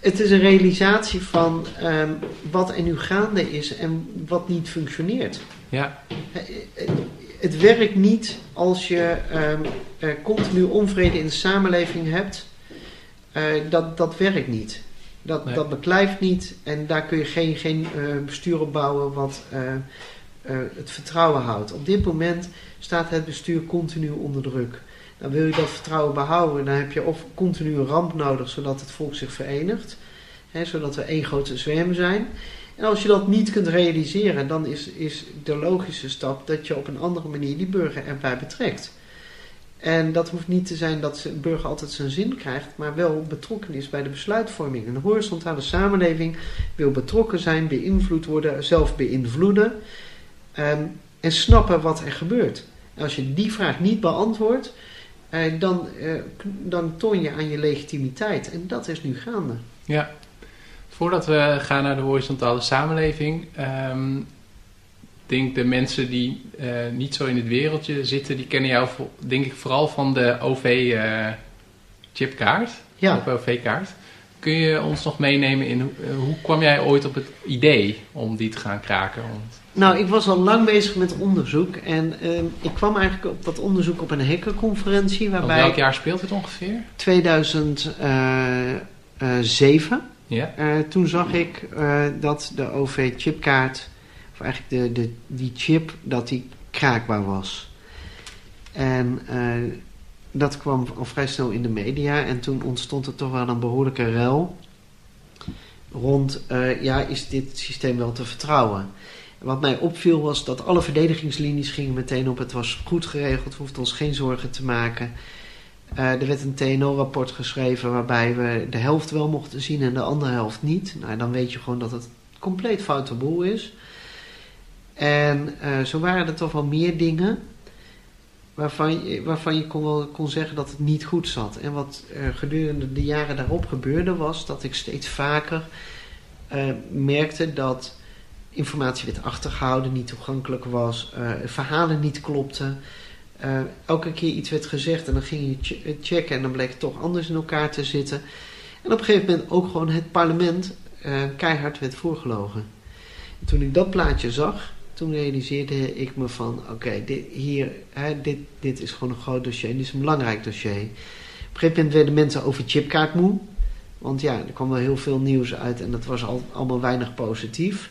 het is een realisatie van ehm, wat er nu gaande is en wat niet functioneert. Ja, Eh, Het werkt niet als je ehm, eh, continu onvrede in de samenleving hebt. Eh, dat, dat werkt niet. Dat, Nee. dat beklijft niet en daar kun je geen, geen eh, bestuur op bouwen wat eh, eh, het vertrouwen houdt. Op dit moment staat het bestuur continu onder druk. Dan wil je dat vertrouwen behouden, dan heb je of continu een ramp nodig zodat het volk zich verenigt, hè, zodat we één grote zwerm zijn. En als je dat niet kunt realiseren, dan is, is de logische stap dat je op een andere manier die burger erbij betrekt. En dat hoeft niet te zijn dat een burger altijd zijn zin krijgt, maar wel betrokken is bij de besluitvorming. Een horizontale samenleving wil betrokken zijn, beïnvloed worden, zelf beïnvloeden ehm, en snappen wat er gebeurt. Als je die vraag niet beantwoordt, eh, dan, k- dan toon je aan je legitimiteit. En dat is nu gaande. ja. Voordat we gaan naar de horizontale samenleving, ehm, denk de mensen die eh, niet zo in het wereldje zitten, die kennen jou denk ik vooral van de OV-chipkaart, Ja. of OV-kaart. Kun je ons nog meenemen in hoe, eh, hoe kwam jij ooit op het idee om die te gaan kraken? Want, Nou, ik was al lang bezig met onderzoek. En ehm, ik kwam eigenlijk op dat onderzoek op een hackerconferentie. Waarbij welk jaar speelt het ongeveer? 2007. Ja. eh, toen zag ik eh, dat de OV-chipkaart, of eigenlijk de, de, die chip, dat die kraakbaar was. En eh, dat kwam al vrij snel in de media. En toen ontstond er toch wel een behoorlijke rel rond, eh, ja, is dit systeem wel te vertrouwen? Wat mij opviel was dat alle verdedigingslinies gingen meteen op. Het was goed geregeld, we hoefden ons geen zorgen te maken. Eh, er werd een TNO-rapport geschreven waarbij we de helft wel mochten zien en de andere helft niet. Nou, dan weet je gewoon dat het compleet foute boel is. En uh, zo waren er toch wel meer dingen waarvan je, waarvan je kon, wel, kon zeggen dat het niet goed zat. En wat uh, gedurende de jaren daarop gebeurde was dat ik steeds vaker uh, merkte dat informatie werd achtergehouden, niet toegankelijk was, verhalen niet klopten. elke keer iets werd gezegd en dan ging je checken en dan bleek het toch anders in elkaar te zitten. En op een gegeven moment ook gewoon het parlement keihard werd voorgelogen. En toen ik dat plaatje zag, toen realiseerde ik me van, oké, dit, hier, hè, dit, dit is gewoon een groot dossier. Dit is een belangrijk dossier. Op een gegeven moment werden mensen over chipkaart moe. Want ja, er kwam wel heel veel nieuws uit en dat was al, allemaal weinig positief.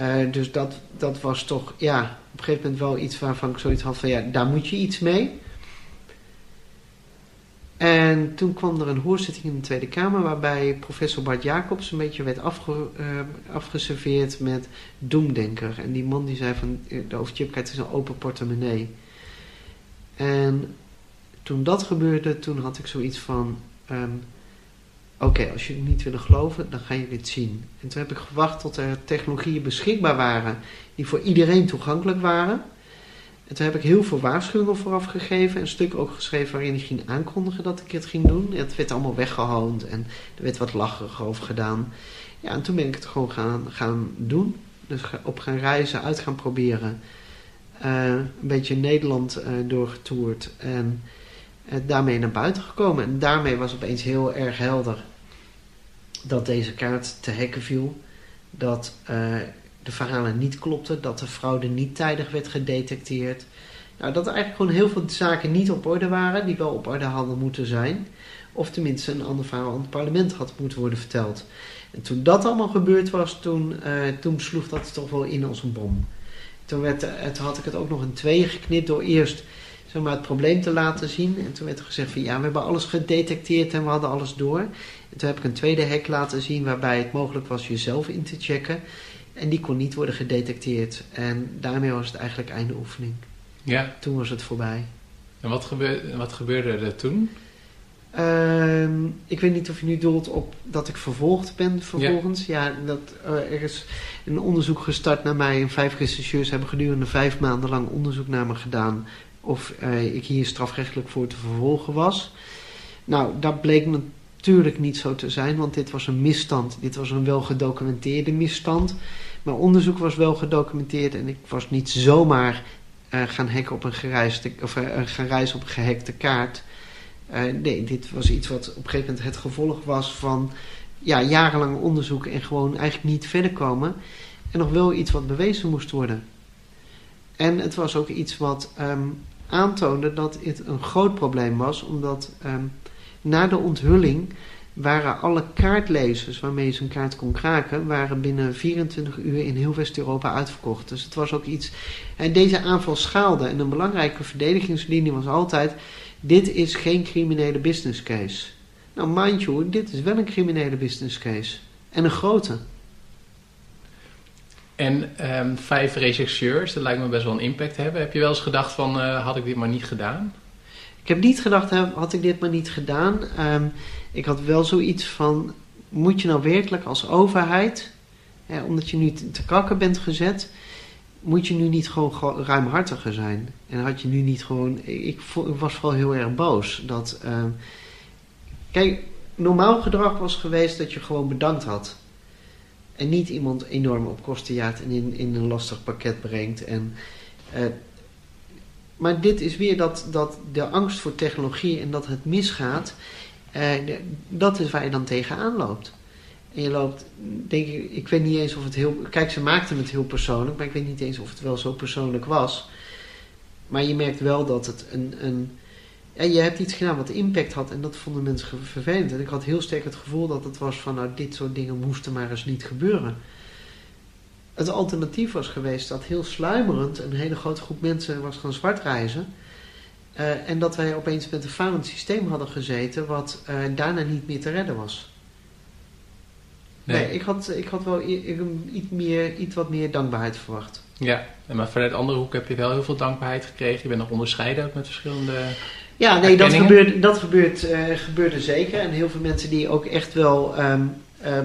Uh, dus dat, dat was toch, ja, op een gegeven moment wel iets waarvan ik zoiets had van, ja, daar moet je iets mee. En toen kwam er een hoorzitting in de Tweede Kamer waarbij professor Bart Jacobs een beetje werd uh, afgeserveerd met doemdenker. En die man die zei van de overchipkaart is een open portemonnee. En toen dat gebeurde, toen had ik zoiets van, um, oké, als jullie niet willen geloven, dan ga je dit zien. En toen heb ik gewacht tot er technologieën beschikbaar waren die voor iedereen toegankelijk waren. En toen heb ik heel veel waarschuwingen vooraf gegeven. Een stuk ook geschreven waarin ik ging aankondigen dat ik het ging doen. Het werd allemaal weggehoond en er werd wat lacherig over gedaan. Ja, en toen ben ik het gewoon gaan, gaan doen. Dus op gaan reizen, uit gaan proberen. Uh, een beetje Nederland uh, doorgetoerd. En uh, daarmee naar buiten gekomen. En daarmee was opeens heel erg helder dat deze kaart te hekken viel. Dat de verhalen niet klopten, dat de fraude niet tijdig werd gedetecteerd. Nou, dat er eigenlijk gewoon heel veel zaken niet op orde waren, die wel op orde hadden moeten zijn. Of tenminste een ander verhaal aan het parlement had moeten worden verteld. En toen dat allemaal gebeurd was, toen, uh, toen sloeg dat toch wel in als een bom. Toen, werd, had ik het ook nog in tweeën geknipt door eerst zeg maar, het probleem te laten zien. En toen werd er gezegd van ja, we hebben alles gedetecteerd en we hadden alles door. En toen heb ik een tweede hek laten zien waarbij het mogelijk was jezelf in te checken. En die kon niet worden gedetecteerd. En daarmee was het eigenlijk einde oefening. Ja. Toen was het voorbij. En wat, gebeurde, wat gebeurde er toen? Uh, ik weet niet of je nu doelt op dat ik vervolgd ben vervolgens. Ja, ja dat, uh, er is een onderzoek gestart naar mij. En vijf rechercheurs hebben gedurende vijf maanden lang onderzoek naar me gedaan. Of uh, ik hier strafrechtelijk voor te vervolgen was. Nou, dat bleek natuurlijk niet zo te zijn, want dit was een misstand. Dit was een wel gedocumenteerde misstand. Mijn onderzoek was wel gedocumenteerd en ik was niet zomaar uh, gaan hacken op een gereisde, of gaan reizen op een gehackte kaart. Uh, nee, dit was iets wat op een gegeven moment het gevolg was van ja, jarenlang onderzoek en gewoon eigenlijk niet verder komen. En nog wel iets wat bewezen moest worden. En het was ook iets wat um, aantoonde dat het een groot probleem was, omdat um, na de onthulling waren alle kaartlezers waarmee je zo'n kaart kon kraken, waren binnen 24 uur in heel West-Europa uitverkocht. Dus het was ook iets. En deze aanval schaalde. En een belangrijke verdedigingslinie was altijd: dit is geen criminele business case. Nou, mind you, dit is wel een criminele business case. En een grote. En um, vijf rechercheurs, dat lijkt me best wel een impact hebben. Heb je wel eens gedacht van, uh, had ik dit maar niet gedaan? Ik heb niet gedacht, had ik dit maar niet gedaan. Um, ik had wel zoiets van, moet je nou werkelijk als overheid, hè, omdat je nu te kakken bent gezet, moet je nu niet gewoon ruimhartiger zijn? En had je nu niet gewoon, ik, was vooral heel erg boos. Dat, uh, kijk, normaal gedrag was geweest dat je gewoon bedankt had. En niet iemand enorm op kosten jaagt en in, in een lastig pakket brengt. En, uh, maar dit is weer dat, dat de angst voor technologie en dat het misgaat. Uh, dat is waar je dan tegenaan loopt. En je loopt, denk ik, ik weet niet eens of het heel. Kijk, ze maakten het heel persoonlijk, maar ik weet niet eens of het wel zo persoonlijk was. Maar je merkt wel dat het een. een je hebt iets gedaan wat impact had en dat vonden mensen vervelend. En ik had heel sterk het gevoel dat het was van, nou, dit soort dingen moesten maar eens niet gebeuren. Het alternatief was geweest dat heel sluimerend een hele grote groep mensen was gaan zwartreizen. Uh, en dat wij opeens met een falend systeem hadden gezeten wat uh, daarna niet meer te redden was. Nee, nee ik, had, ik had wel iets, meer, iets wat meer dankbaarheid verwacht. Ja, maar vanuit andere hoek heb je wel heel veel dankbaarheid gekregen. Je bent nog onderscheiden met verschillende. Ja, nee, dat, gebeurde, dat gebeurt, uh, gebeurde zeker. En heel veel mensen die ook echt wel um,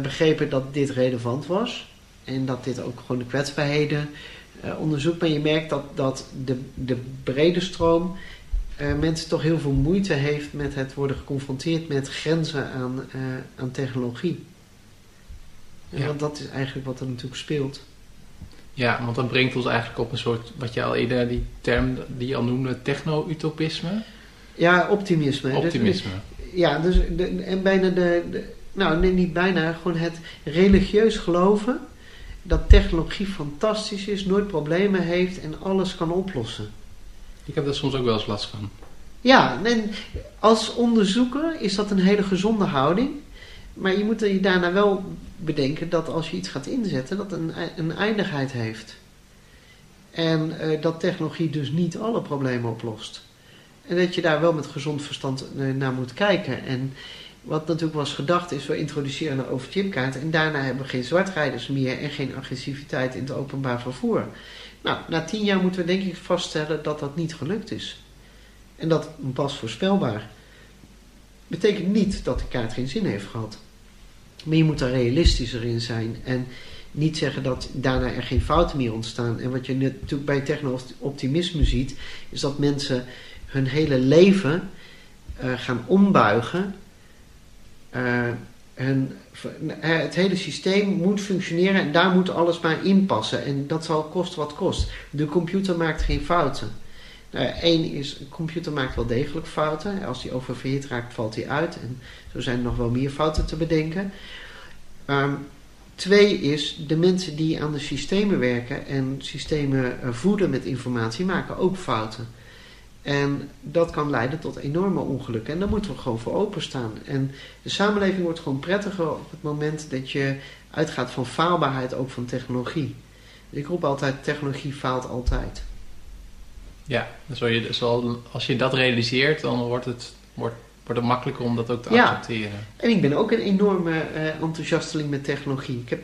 begrepen dat dit relevant was. En dat dit ook gewoon de kwetsbaarheden eh, onderzoekt. Maar je merkt dat, dat de, de brede stroom eh, mensen toch heel veel moeite heeft met het worden geconfronteerd met grenzen aan, eh, aan technologie. Ja. Want dat is eigenlijk wat er natuurlijk speelt. Ja, want dat brengt ons eigenlijk op een soort, wat je al eerder, die term die je al noemde, techno-utopisme. Ja, optimisme. Dus- Optimisme. ja, dus de, en bijna de, de- Nou, nee, niet bijna. Gewoon het religieus geloven dat technologie fantastisch is, nooit problemen heeft en alles kan oplossen. Ik heb daar soms ook wel eens last van. Ja, en als onderzoeker is dat een hele gezonde houding. Maar je moet er je daarna wel bedenken dat als je iets gaat inzetten, dat een, een eindigheid heeft. En eh, dat technologie dus niet alle problemen oplost. En dat je daar wel met gezond verstand eh, naar moet kijken. En wat natuurlijk was gedacht is, we introduceren een overchipkaart en daarna hebben we geen zwartrijders meer en geen agressiviteit in het openbaar vervoer. Nou, na tien jaar moeten we denk ik vaststellen dat dat niet gelukt is. En dat was voorspelbaar. Betekent niet dat de kaart geen zin heeft gehad. Maar je moet er realistischer in zijn. En niet zeggen dat daarna er geen fouten meer ontstaan. En wat je natuurlijk bij techno-optimisme ziet, is dat mensen hun hele leven eh, gaan ombuigen. Eh, hun, eh, het hele systeem moet functioneren en daar moet alles maar in passen. En dat zal kosten wat kost. De computer maakt geen fouten. Eén is, een computer maakt wel degelijk fouten. Als die oververhit raakt, valt hij uit. En zo zijn er nog wel meer fouten te bedenken. Ehm, twee is, de mensen die aan de systemen werken en systemen eh, voeden met informatie, maken ook fouten. En dat kan leiden tot enorme ongelukken. En daar moeten we gewoon voor openstaan. En de samenleving wordt gewoon prettiger op het moment dat je uitgaat van faalbaarheid ook van technologie. Ik roep altijd, technologie faalt altijd. Ja, dus als je, zal- als je dat realiseert, dan wordt het, wordt, wordt het makkelijker om dat ook te Ja. accepteren. En ik ben ook een enorme eh, enthousiasteling met technologie. Ik, heb,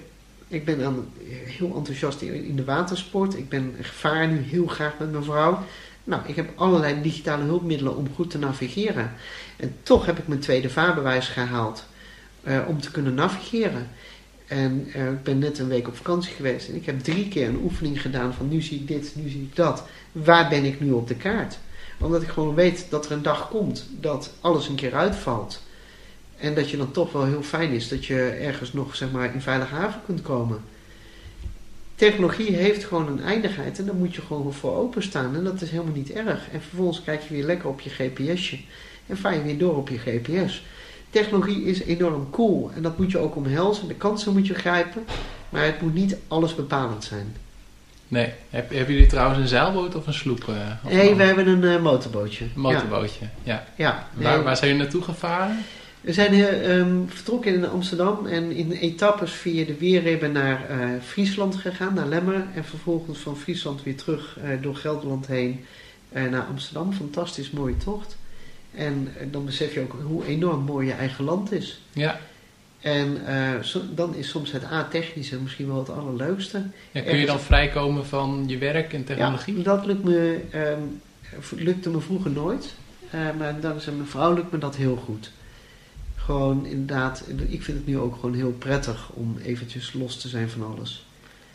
ik ben aan, heel enthousiast in, in de watersport. Ik ben ik vaar nu heel graag met mijn vrouw. Nou, ik heb allerlei digitale hulpmiddelen om goed te navigeren. En toch heb ik mijn tweede vaarbewijs gehaald eh, om te kunnen navigeren. En eh, ik ben net een week op vakantie geweest en ik heb drie keer een oefening gedaan van nu zie ik dit, nu zie ik dat. Waar ben ik nu op de kaart? Omdat ik gewoon weet dat er een dag komt dat alles een keer uitvalt. En dat je dan toch wel heel fijn is dat je ergens nog zeg maar in veilige haven kunt komen. Technologie heeft gewoon een eindigheid en daar moet je gewoon voor openstaan. En dat is helemaal niet erg. En vervolgens kijk je weer lekker op je GPSje en vaar je weer door op je GPS. Technologie is enorm cool en dat moet je ook omhelzen. De kansen moet je grijpen, maar het moet niet alles bepalend zijn. Nee. Heb, hebben jullie trouwens een zeilboot of een sloep? eh, Nee, we hebben een eh, motorbootje. een motorbootje. Ja. Ja, ja. Waar, Nee. waar zijn jullie naartoe gevaren? We zijn eh, ehm, vertrokken in Amsterdam en in etappes via de Weerribben naar eh, Friesland gegaan, naar Lemmer. En vervolgens van Friesland weer terug eh, door Gelderland heen eh, naar Amsterdam. Fantastisch mooie tocht. En dan besef je ook hoe enorm mooi je eigen land is. Ja. En dan is soms het A-technische misschien wel het allerleukste. ja. Kun je dan vrijkomen van je werk en technologie? Ja, dat lukt me, ehm, lukte me vroeger nooit. Maar dankzij mijn vrouw lukt me dat heel goed. Gewoon inderdaad, ik vind het nu ook gewoon heel prettig om eventjes los te zijn van alles.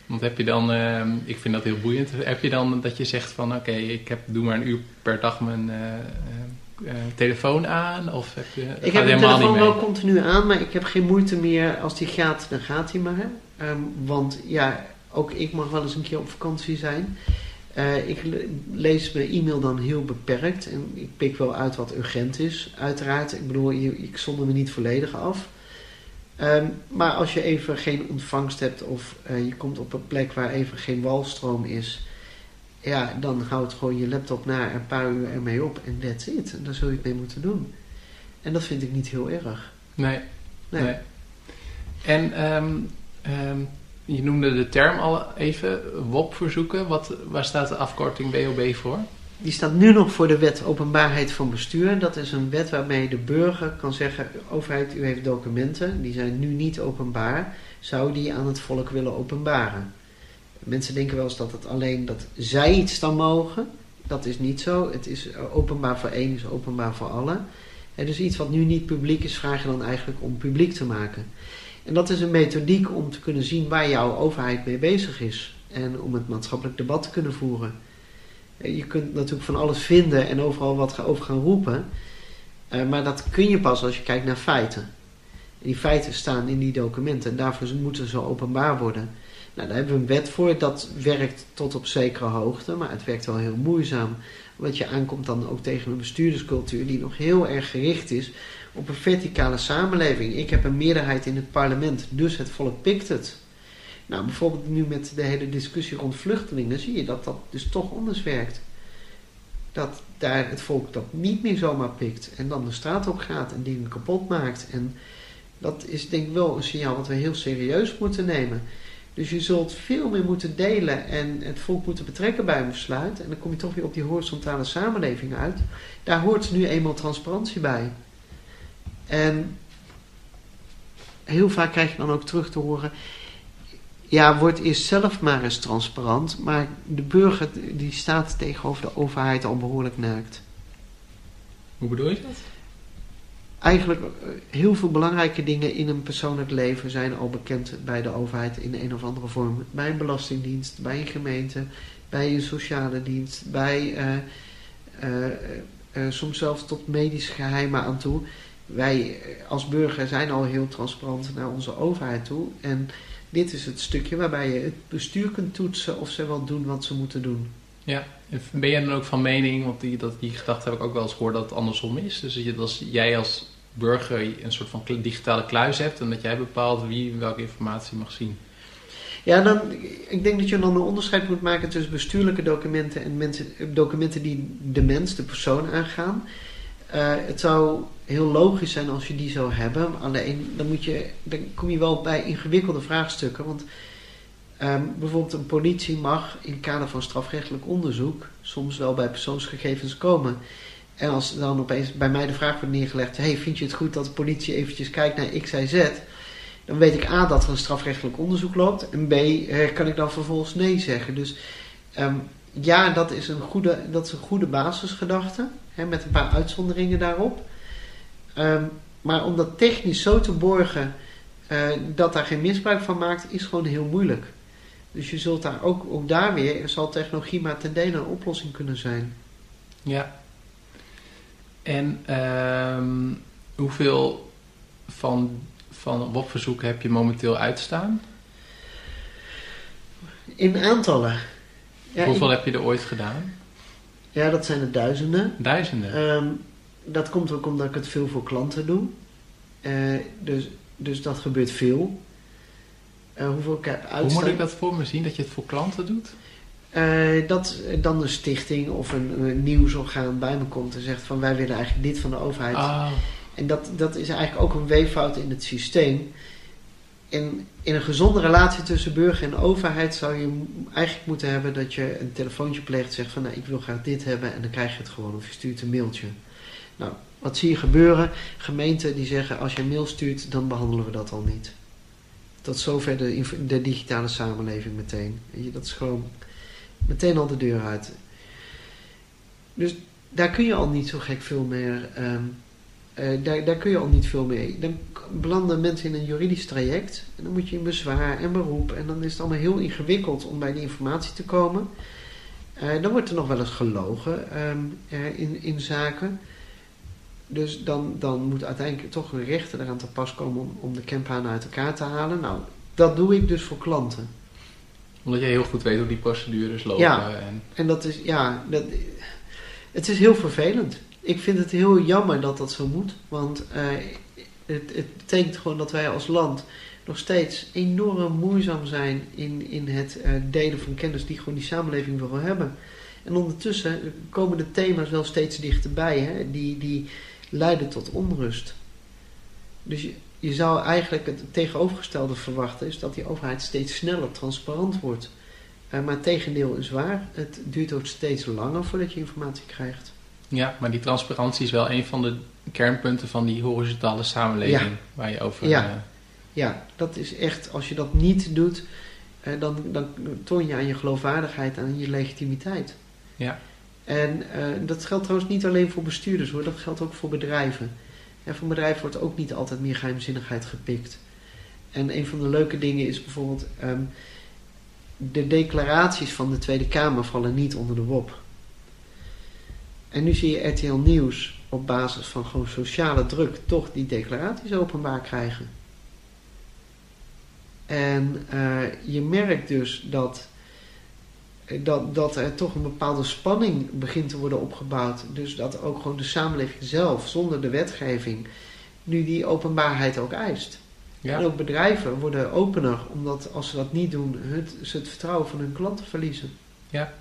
Want heb je dan, ehm, ik vind dat heel boeiend, heb je dan dat je zegt van oké, ik heb, doe maar een uur per dag mijn eh, eh, eh, telefoon aan? Of heb je, Ik heb mijn telefoon wel continu aan, maar ik heb geen moeite meer. Als die gaat, dan gaat die maar. Ehm, want ja, ook ik mag wel eens een keer op vakantie zijn. Eh, ik le- lees mijn e-mail dan heel beperkt en ik pik wel uit wat urgent is, uiteraard. Ik bedoel, ik zonder me niet volledig af. Ehm, maar als je even geen ontvangst hebt of eh, je komt op een plek waar even geen walstroom is, ja, dan houd gewoon je laptop na een paar uur ermee op en that's it. En daar zul je het mee moeten doen. En dat vind ik niet heel erg. Nee. Nee. nee. En ehm, ehm, je noemde de term al even, WOP-verzoeken. Wat, waar staat de afkorting WOB voor? Die staat nu nog voor de wet openbaarheid van bestuur. Dat is een wet waarmee de burger kan zeggen: overheid, u heeft documenten, die zijn nu niet openbaar. Zou die aan het volk willen openbaren? Mensen denken wel eens dat het alleen dat zij iets dan mogen. Dat is niet zo. Het is openbaar voor één, is openbaar voor allen. En dus iets wat nu niet publiek is, vraag je dan eigenlijk om publiek te maken. En dat is een methodiek om te kunnen zien waar jouw overheid mee bezig is. En om het maatschappelijk debat te kunnen voeren. Eh, Je kunt natuurlijk van alles vinden en overal wat over gaan roepen. Eh, maar dat kun je pas als je kijkt naar feiten. En die feiten staan in die documenten en daarvoor moeten ze openbaar worden. Nou, daar hebben we een wet voor. Dat werkt tot op zekere hoogte, maar het werkt wel heel moeizaam. Want je aankomt dan ook tegen een bestuurderscultuur die nog heel erg gericht is op een verticale samenleving. Ik heb een meerderheid in het parlement, dus het volk pikt het. Nou, bijvoorbeeld nu met de hele discussie rond vluchtelingen zie je dat dat dus toch anders werkt. Dat daar het volk dat niet meer zomaar pikt en dan de straat op gaat en dingen kapot maakt. En dat is denk ik wel een signaal wat we heel serieus moeten nemen. Dus je zult veel meer moeten delen en het volk moeten betrekken bij een besluit. En dan kom je toch weer op die horizontale samenleving uit. Daar hoort nu eenmaal transparantie bij. En heel vaak krijg je dan ook terug te horen. Ja, word eerst zelf maar eens transparant. Maar de burger die staat tegenover de overheid al behoorlijk naakt. Hoe bedoel je dat? Eigenlijk eh, heel veel belangrijke dingen in een persoonlijk leven zijn al bekend bij de overheid in een of andere vorm. Bij een belastingdienst, bij een gemeente, bij een sociale dienst, bij eh, eh, soms zelfs tot medisch geheimen aan toe. Wij eh, als burger zijn al heel transparant naar onze overheid toe. En dit is het stukje waarbij je het bestuur kunt toetsen of ze wel doen wat ze moeten doen. Ja, en ben jij dan ook van mening, want die, dat, die gedachte heb ik ook wel eens gehoord dat het andersom is. Dus dat je- als jij als burger een soort van digitale kluis hebt en dat jij bepaalt wie welke informatie mag zien. Ja, dan, ik denk dat je dan een onderscheid moet maken tussen bestuurlijke documenten en mensen, documenten die de mens, de persoon aangaan. Eh, het zou heel logisch zijn als je die zou hebben. Alleen dan, moet je, dan kom je wel bij ingewikkelde vraagstukken. Want ehm, bijvoorbeeld een politie mag in het kader van strafrechtelijk onderzoek soms wel bij persoonsgegevens komen. En als dan opeens bij mij de vraag wordt neergelegd: hey, vind je het goed dat de politie eventjes kijkt naar X, Y, Z? Dan weet ik A dat er een strafrechtelijk onderzoek loopt. En B eh, kan ik dan vervolgens nee zeggen. Dus ehm, ja, dat is een goede, dat is een goede basisgedachte. Hè, met een paar uitzonderingen daarop. Ehm, maar om dat technisch zo te borgen eh, dat daar geen misbruik van maakt, is gewoon heel moeilijk. Dus je zult daar ook, ook daar weer, zal technologie maar ten dele een oplossing kunnen zijn. Ja. En ehm, hoeveel van, van WOP-verzoeken heb je momenteel uitstaan? In aantallen. Ja, hoeveel heb je er ooit gedaan? ja dat zijn er duizenden. Duizenden. Ehm, dat komt ook omdat ik het veel voor klanten doe. Eh, dus, dus dat gebeurt veel. Eh, hoeveel ik heb Hoe moet ik dat voor me zien, dat je het voor klanten doet? Eh, dat dan een stichting of een, een nieuwsorgaan bij me komt en zegt van wij willen eigenlijk dit van de overheid. Ah, En dat, dat is eigenlijk ook een weeffout in het systeem. In, in een gezonde relatie tussen burger en overheid zou je eigenlijk moeten hebben dat je een telefoontje pleegt en zegt van nou, ik wil graag dit hebben en dan krijg je het gewoon of je stuurt een mailtje. Nou, wat zie je gebeuren? Gemeenten die zeggen als je mail stuurt dan behandelen we dat al niet. Tot zover de, de digitale samenleving meteen. Dat is gewoon meteen al de deur uit. Dus daar kun je al niet zo gek veel meer ehm, eh, daar, daar kun je al niet veel mee. Dan belanden mensen in een juridisch traject. En dan moet je in bezwaar en beroep. En dan is het allemaal heel ingewikkeld om bij die informatie te komen. Eh, dan wordt er nog wel eens gelogen ehm, eh, in, in zaken. Dus dan, dan moet uiteindelijk toch een rechter eraan te pas komen om, om de campanen uit elkaar te halen. Nou, dat doe ik dus voor klanten. omdat jij heel goed weet hoe die procedures lopen. Ja. En, En dat is, ja, dat, het is heel vervelend. Ik vind het heel jammer dat dat zo moet. Want eh, het, het betekent gewoon dat wij als land nog steeds enorm moeizaam zijn in, in het eh, delen van kennis die gewoon die samenleving wil hebben. En ondertussen komen de thema's wel steeds dichterbij, hè? Die, die leiden tot onrust. Dus je, je zou eigenlijk het tegenovergestelde verwachten, is dat die overheid steeds sneller transparant wordt. Eh, maar het tegendeel is waar. Het duurt ook steeds langer voordat je informatie krijgt. ja, maar die transparantie is wel een van de kernpunten van die horizontale samenleving Ja. waar je over... Ja. eh, Ja, dat is echt, als je dat niet doet, eh, dan, dan toon je aan je geloofwaardigheid en aan je legitimiteit. Ja. En eh, dat geldt trouwens niet alleen voor bestuurders hoor, dat geldt ook voor bedrijven. En voor bedrijven wordt ook niet altijd meer geheimzinnigheid gepikt. En een van de leuke dingen is bijvoorbeeld, ehm, de declaraties van de Tweede Kamer vallen niet onder de WOP. En nu zie je RTL Nieuws op basis van gewoon sociale druk toch die declaraties openbaar krijgen. En uh, je merkt dus dat, dat, dat er toch een bepaalde spanning begint te worden opgebouwd. Dus dat ook gewoon de samenleving zelf, zonder de wetgeving, nu die openbaarheid ook eist. Ja. En ook bedrijven worden opener, omdat als ze dat niet doen, het, ze het vertrouwen van hun klanten verliezen. Ja.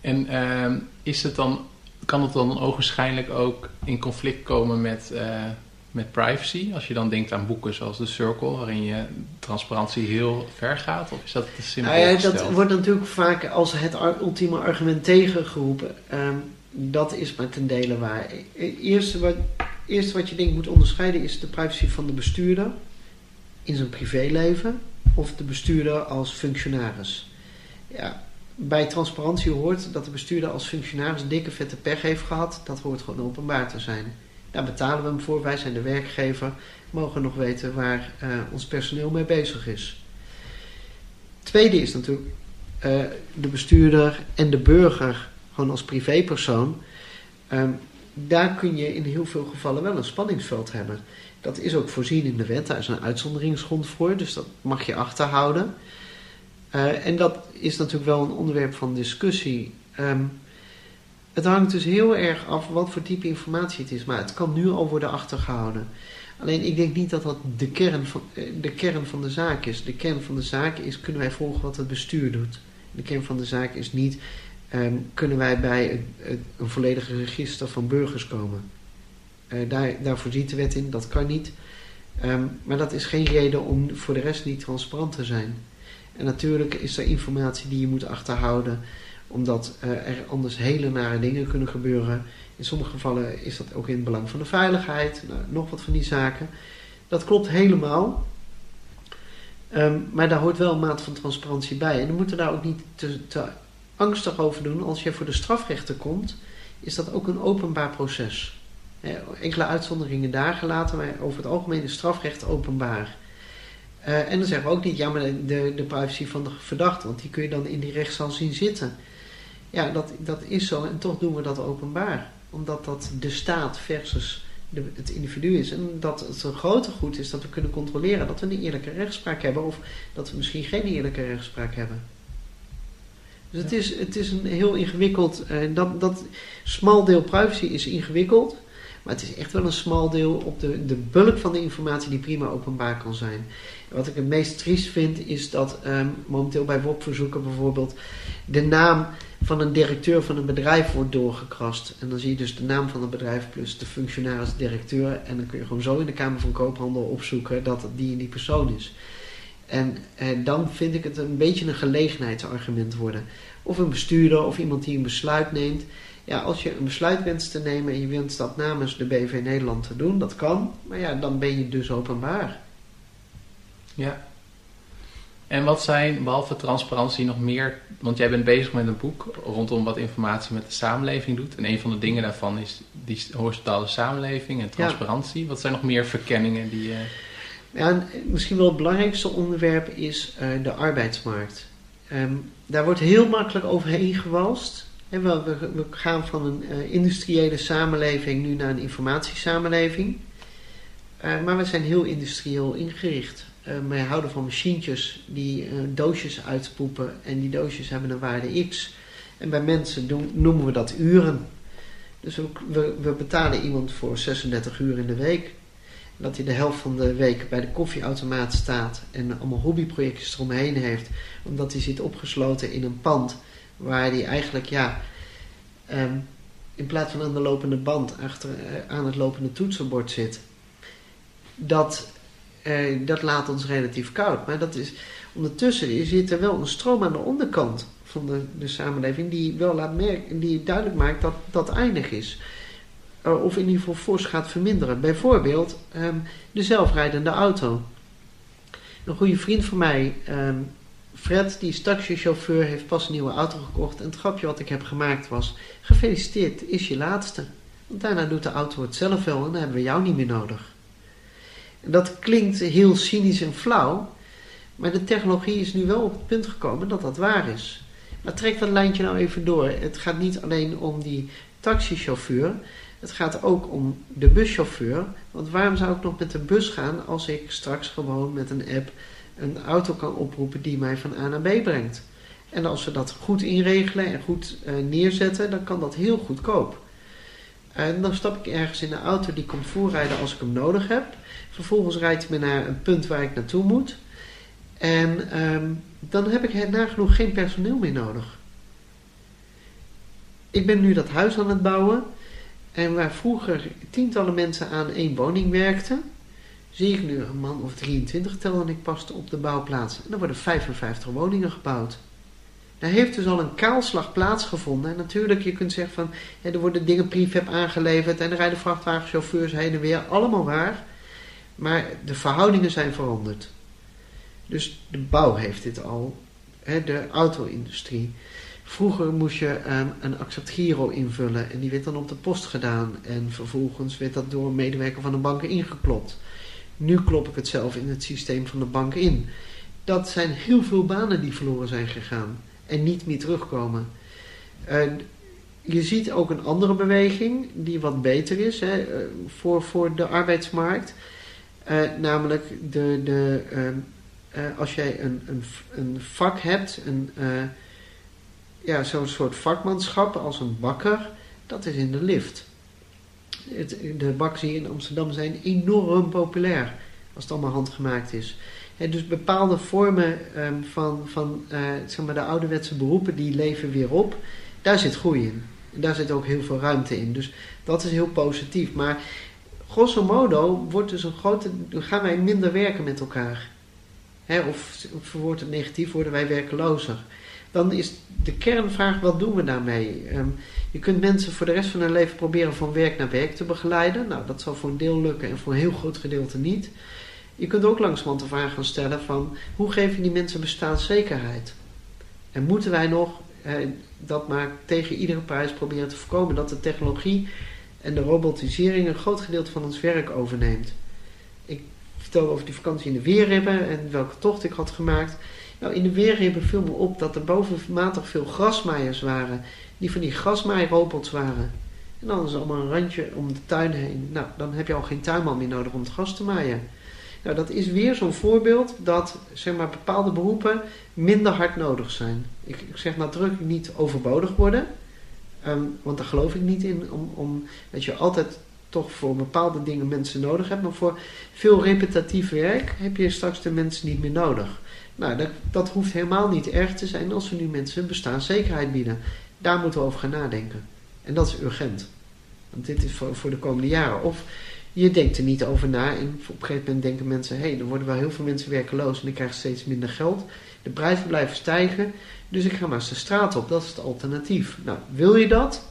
En uh, is het dan, kan het dan ogenschijnlijk ook in conflict komen met, uh, met privacy? Als je dan denkt aan boeken zoals The Circle, waarin je transparantie heel ver gaat? Of is dat te simpel nou ja, Dat wordt natuurlijk vaak als het ultieme argument tegengeroepen. Um, dat is maar ten dele waar. Eerst wat, eerste wat je denk moet onderscheiden is de privacy van de bestuurder in zijn privéleven of de bestuurder als functionaris. Ja, bij transparantie hoort dat de bestuurder als functionaris dikke vette pech heeft gehad. Dat hoort gewoon openbaar te zijn. Daar betalen we hem voor. Wij zijn de werkgever. Mogen nog weten waar uh, ons personeel mee bezig is. Tweede is natuurlijk uh, de bestuurder en de burger gewoon als privépersoon. Um, daar kun je in heel veel gevallen wel een spanningsveld hebben. Dat is ook voorzien in de wet, daar is een uitzonderingsgrond voor, dus dat mag je achterhouden. Uh, en dat is natuurlijk wel een onderwerp van discussie. Um, het hangt dus heel erg af wat voor type informatie het is, maar het kan nu al worden achtergehouden. Alleen ik denk niet dat dat de kern van eh, de, kern van de zaak is. De kern van de zaak is, kunnen wij volgen wat het bestuur doet. De kern van de zaak is niet, um, kunnen wij bij een, een volledig register van burgers komen. Uh, daar, daar voorziet de wet in, dat kan niet. Um, maar dat is geen reden om voor de rest niet transparant te zijn. En natuurlijk is er informatie die je moet achterhouden, omdat uh, er anders hele nare dingen kunnen gebeuren. In sommige gevallen is dat ook in het belang van de veiligheid, nou, nog wat van die zaken. Dat klopt helemaal. Um, maar daar hoort wel een maat van transparantie bij. En we moeten daar ook niet te, angstig over doen. Als je voor de strafrechter komt, is dat ook een openbaar proces. Enkele uitzonderingen daar gelaten, maar over het algemeen is strafrecht openbaar. Uh, en dan zeggen we ook niet, ja, maar de, de privacy van de verdachte, want die kun je dan in die rechtszaal zien zitten. Ja, dat, dat is zo en toch doen we dat openbaar. Omdat dat de staat versus de, het individu is. En dat het een groter goed is dat we kunnen controleren dat we een eerlijke rechtspraak hebben. Of dat we misschien geen eerlijke rechtspraak hebben. Dus het, is, het is een heel ingewikkeld. Uh, dat, dat smal deel privacy is ingewikkeld. Maar het is echt wel een smal deel op de, de bulk van de informatie die prima openbaar kan zijn. Wat ik het meest triest vind is dat um, momenteel bij WOP-verzoeken bijvoorbeeld de naam van een directeur van een bedrijf wordt doorgekrast. En dan zie je dus de naam van het bedrijf plus de functionaris directeur. En dan kun je gewoon zo in de Kamer van Koophandel opzoeken dat het die en die persoon is. En eh, dan vind ik het een beetje een gelegenheidsargument worden. Of een bestuurder of iemand die een besluit neemt. Ja, als je een besluit wenst te nemen en je wenst dat namens de BV Nederland te doen, dat kan. Maar ja, dan ben je dus openbaar. Ja. En wat zijn, behalve transparantie, nog meer... Want jij bent bezig met een boek rondom wat informatie met de samenleving doet. En een van de dingen daarvan is die horizontale samenleving en transparantie. Wat zijn nog meer verkenningen die je... Ja, misschien wel het belangrijkste onderwerp is uh, de arbeidsmarkt. Um, daar wordt heel makkelijk overheen gewalst. we, we, we, gaan van een uh, industriële samenleving nu naar een informatiesamenleving. Uh, maar we zijn heel industrieel ingericht. Uh, wij houden van machientjes die doosjes uitspoepen en die doosjes hebben een waarde x. En bij mensen doen, noemen we dat uren. Dus we, we, we betalen iemand voor 36 uur in de week dat hij de helft van de week bij de koffieautomaat staat en allemaal hobbyprojectjes eromheen heeft, omdat hij zit opgesloten in een pand waar hij eigenlijk, ja, um, in plaats van aan de lopende band achter, uh, aan het lopende toetsenbord zit. Dat, uh, dat laat ons relatief koud. Maar dat is, ondertussen zit er wel een stroom aan de onderkant van de, de samenleving die wel laat merken, die duidelijk maakt dat dat eindig is. Eh, of in ieder geval fors gaat verminderen. Bijvoorbeeld um, de zelfrijdende auto. Een goede vriend van mij, um, Fred, die is taxichauffeur, heeft pas een nieuwe auto gekocht. En het grapje wat ik heb gemaakt was: gefeliciteerd, is je laatste. Want daarna doet de auto het zelf wel en dan hebben we jou niet meer nodig. Dat klinkt heel cynisch en flauw. Maar de technologie is nu wel op het punt gekomen dat dat waar is. Maar trek dat lijntje nou even door. Het gaat niet alleen om die taxichauffeur. Het gaat ook om de buschauffeur. Want waarom zou ik nog met de bus gaan als ik straks gewoon met een app een auto kan oproepen die mij van A naar B brengt? En als we dat goed inregelen en goed uh, neerzetten, dan kan dat heel goedkoop. En dan stap ik ergens in de auto die komt voorrijden als ik hem nodig heb. Vervolgens rijdt hij me naar een punt waar ik naartoe moet. En um, dan heb ik nagenoeg geen personeel meer nodig. Ik ben nu dat huis aan het bouwen. En waar vroeger tientallen mensen aan één woning werkten, zie ik nu een man of 23 telde ik pas op de bouwplaats. En er worden 55 woningen gebouwd. Daar heeft dus al een kaalslag plaatsgevonden. En natuurlijk, je kunt zeggen van, er worden dingen prefab aangeleverd en er rijden vrachtwagenchauffeurs heen en weer. Allemaal waar. Maar de verhoudingen zijn veranderd. Dus de bouw heeft dit al. Hè, de auto-industrie. Vroeger moest je um, een accept giro invullen en die werd dan op de post gedaan. En vervolgens werd dat door een medewerker van de bank ingeklopt. Nu klop ik het zelf in het systeem van de bank in. Dat zijn heel veel banen die verloren zijn gegaan en niet meer terugkomen. Je ziet ook een andere beweging die wat beter is hè, uh, voor, voor de arbeidsmarkt. Uh, namelijk de, de, als jij een, een, een vak hebt, een, ja, zo'n soort vakmanschap als een bakker, dat is in de lift. Het, de bakkers hier in Amsterdam zijn enorm populair als het allemaal handgemaakt is dus bepaalde vormen um, van, van zeg maar de ouderwetse beroepen, die leven weer op. Daar zit groei in. En daar zit ook heel veel ruimte in. Dus dat is heel positief. Maar grosso modo wordt dus een grote, gaan wij minder werken met elkaar. Of, of wordt het negatief, worden wij werkelozer. Dan is de kernvraag, wat doen we daarmee? Um, je kunt mensen voor de rest van hun leven proberen van werk naar werk te begeleiden. Nou, dat zal voor een deel lukken en voor een heel groot gedeelte niet. Je kunt ook langzamerhand de vraag gaan stellen van hoe geef je die mensen bestaanszekerheid? En moeten wij nog eh, dat maar tegen iedere prijs proberen te voorkomen dat de technologie en de robotisering een groot gedeelte van ons werk overneemt? Ik vertelde over die vakantie in de Weerribben en welke tocht ik had gemaakt. Nou, in de Weerribben viel me op dat er bovenmatig veel grasmaaiers waren, die van die grasmaairobots waren. En dan is allemaal een randje om de tuin heen. Nou, dan heb je al geen tuinman meer nodig om het gras te maaien. Nou, dat is weer zo'n voorbeeld dat zeg maar, bepaalde beroepen minder hard nodig zijn. Ik, ik zeg nadrukkelijk niet overbodig worden, um, want daar geloof ik niet in, om, om, dat je altijd toch voor bepaalde dingen mensen nodig hebt. Maar voor veel repetitief werk heb je straks de mensen niet meer nodig. Nou, dat, dat hoeft helemaal niet erg te zijn als we nu mensen bestaanszekerheid bieden. Daar moeten we over gaan nadenken. En dat is urgent. Want dit is voor, voor de komende jaren. Of je denkt er niet over na. En op een gegeven moment denken mensen: hé, hey, er worden wel heel veel mensen werkeloos en ik krijg steeds minder geld. De prijzen blijven stijgen, dus ik ga maar eens de straat op. Dat is het alternatief. Nou, wil je dat?